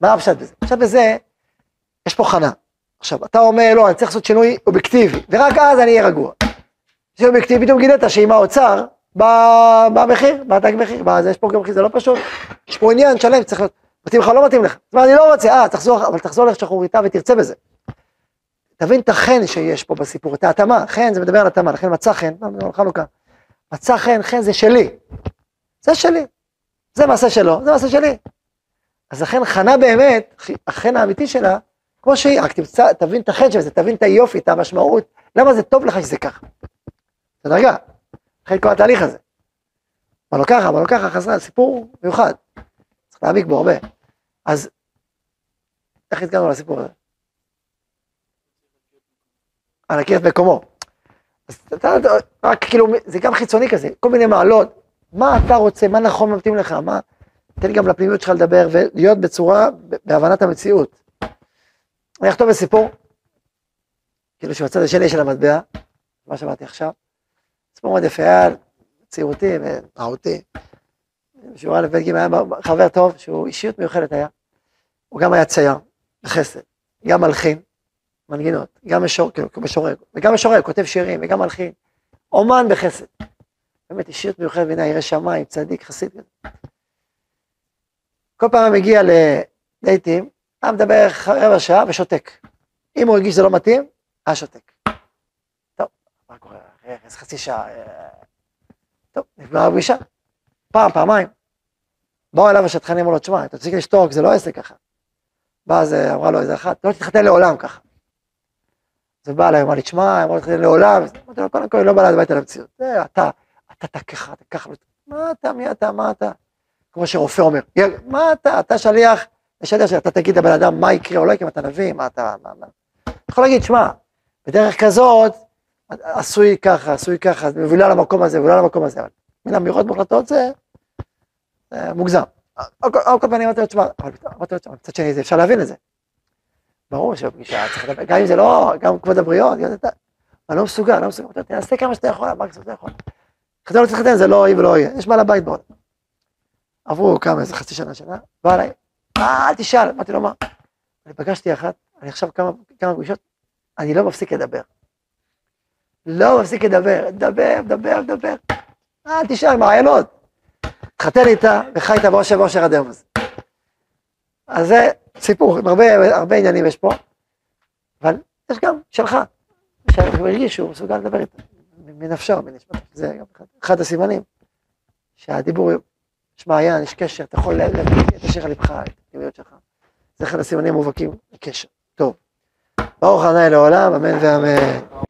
מה הפשט בזה? הפשט בזה, יש פה חנה. עכשיו, אתה אומר, לא, אני צריך לעשות שינוי אובייקטיבי, ורק אז אני אהיה רגוע. שינוי אובייקטיבי, פתאום גילית שעם האוצר, במחיר, בתג מחיר, יש פה גם מחיר, זה לא פשוט. יש פה עניין שלם, צריך להיות, מתאים לך, לא מתאים לך. זאת אומרת, אני לא רוצה, אה, תחזור, אבל תחזור לשחוריתה ותרצה בזה. תבין את החן שיש פה בסיפור, את ההתאמה, חן זה מדבר על התאמה, לכן מצא חן, לא, לא, חנוכה. מצא חן, חן זה שלי. זה שלי. זה מעשה שלו, זה מעשה שלי. אז לכן חנה באמת, החן האמיתי שלה, כמו שהיא, רק תמצא, תבין את החן של זה, תבין את היופי, את המשמעות, למה זה טוב לך שזה ככה. זה דרגה, לכן כל התהליך הזה. מה לא ככה, מה לא ככה, חזרה, סיפור מיוחד. צריך להעמיק בו הרבה. אז, איך הגענו לסיפור הזה? על את מקומו. אז אתה- רק כאילו, זה גם חיצוני כזה, כל מיני מעלות. מה אתה רוצה, מה נכון מתאים לך, מה... תן גם לפנימיות שלך לדבר ולהיות בצורה, בהבנת המציאות. אני אכתוב בסיפור, כאילו שבצד השני של המטבע, מה שאמרתי עכשיו, סיפור מאוד יפה, היה צעירותי ורעותי, שיעור א' ב' ג' היה חבר טוב, שהוא אישיות מיוחדת היה, הוא גם היה צייר, בחסד, גם מלחין, מנגינות, גם משורר, כאילו משורר, וגם משורר, כותב שירים, וגם מלחין, אומן בחסד. באמת אישיות מיוחדת בעיניי, ירא שמיים, צדיק, חסיד. כל פעם מגיע לדייטים, היה מדבר רבע שעה ושותק. אם הוא הרגיש שזה לא מתאים, היה שותק. טוב, מה קורה? איזה חצי שעה. אה, טוב, נגמרה הפגישה. פעם, פעמיים. באו אליו השטחנים, אמרו לו, תשמע, אתה תפסיק לשתוק, זה לא עסק ככה. באה אז אמרה לו איזה אחת, לא תתחתן לעולם ככה. אז בא אליי, אמר לי, תשמע, אמרו להתחתן לעולם. אמרתי לו, קודם כל, לא באה הביתה למציאות. זה, אתה, אתה תקחה, אתה ככה, מה אתה, מי אתה, מה אתה? כמו שרופא אומר, "יא, מה אתה, אתה שליח, יש שליח שאתה תגיד לבן אדם מה יקרה או לא יקרה, אתה נביא, מה אתה, מה, מה. אתה יכול להגיד, שמע, בדרך כזאת, עשוי ככה, עשוי ככה, מבולה למקום הזה, מבולה למקום הזה, אבל מן אמירות מוחלטות זה, זה מוגזם. על כל פנים, אמרתי לו, תשמע, אבל אמרתי לו, "תשמע, מצד שני, אפשר להבין את זה. ברור שבפגישה צריך לדבר, גם אם זה לא, גם כבוד אתה, אני לא מסוגל, לא מסוגל, תעשה כמה שאתה יכול, מה שאתה יכול. חתן לא צריך זה לא יהיה ולא יהיה, יש בעל הבית בעולם. עברו כמה, איזה חצי שנה, שנה, בא אליי, "אה, אל תשאל, אמרתי לו, מה? אני פגשתי אחת, אני עכשיו כמה, כמה פגישות, אני לא מפסיק לדבר. לא מפסיק לדבר, לדבר, לדבר, לדבר. אל תשאל, מעיינות. התחתן איתה וחי איתה באושר ואושר עד היום הזה. אז זה סיפור, הרבה, הרבה עניינים יש פה, אבל יש גם שלך, שהוא הרגיש שהוא מסוגל לדבר איתה, מנפשו, מנשמתו. זה גם אחד, אחד הסימנים, שהדיבור, יש מעיין, יש קשר, אתה יכול להביא את אשר לבך, את הפנימיות שלך. זה אחד הסימנים המובהקים לקשר. טוב. ברוך ה' לעולם, אמן ואמן.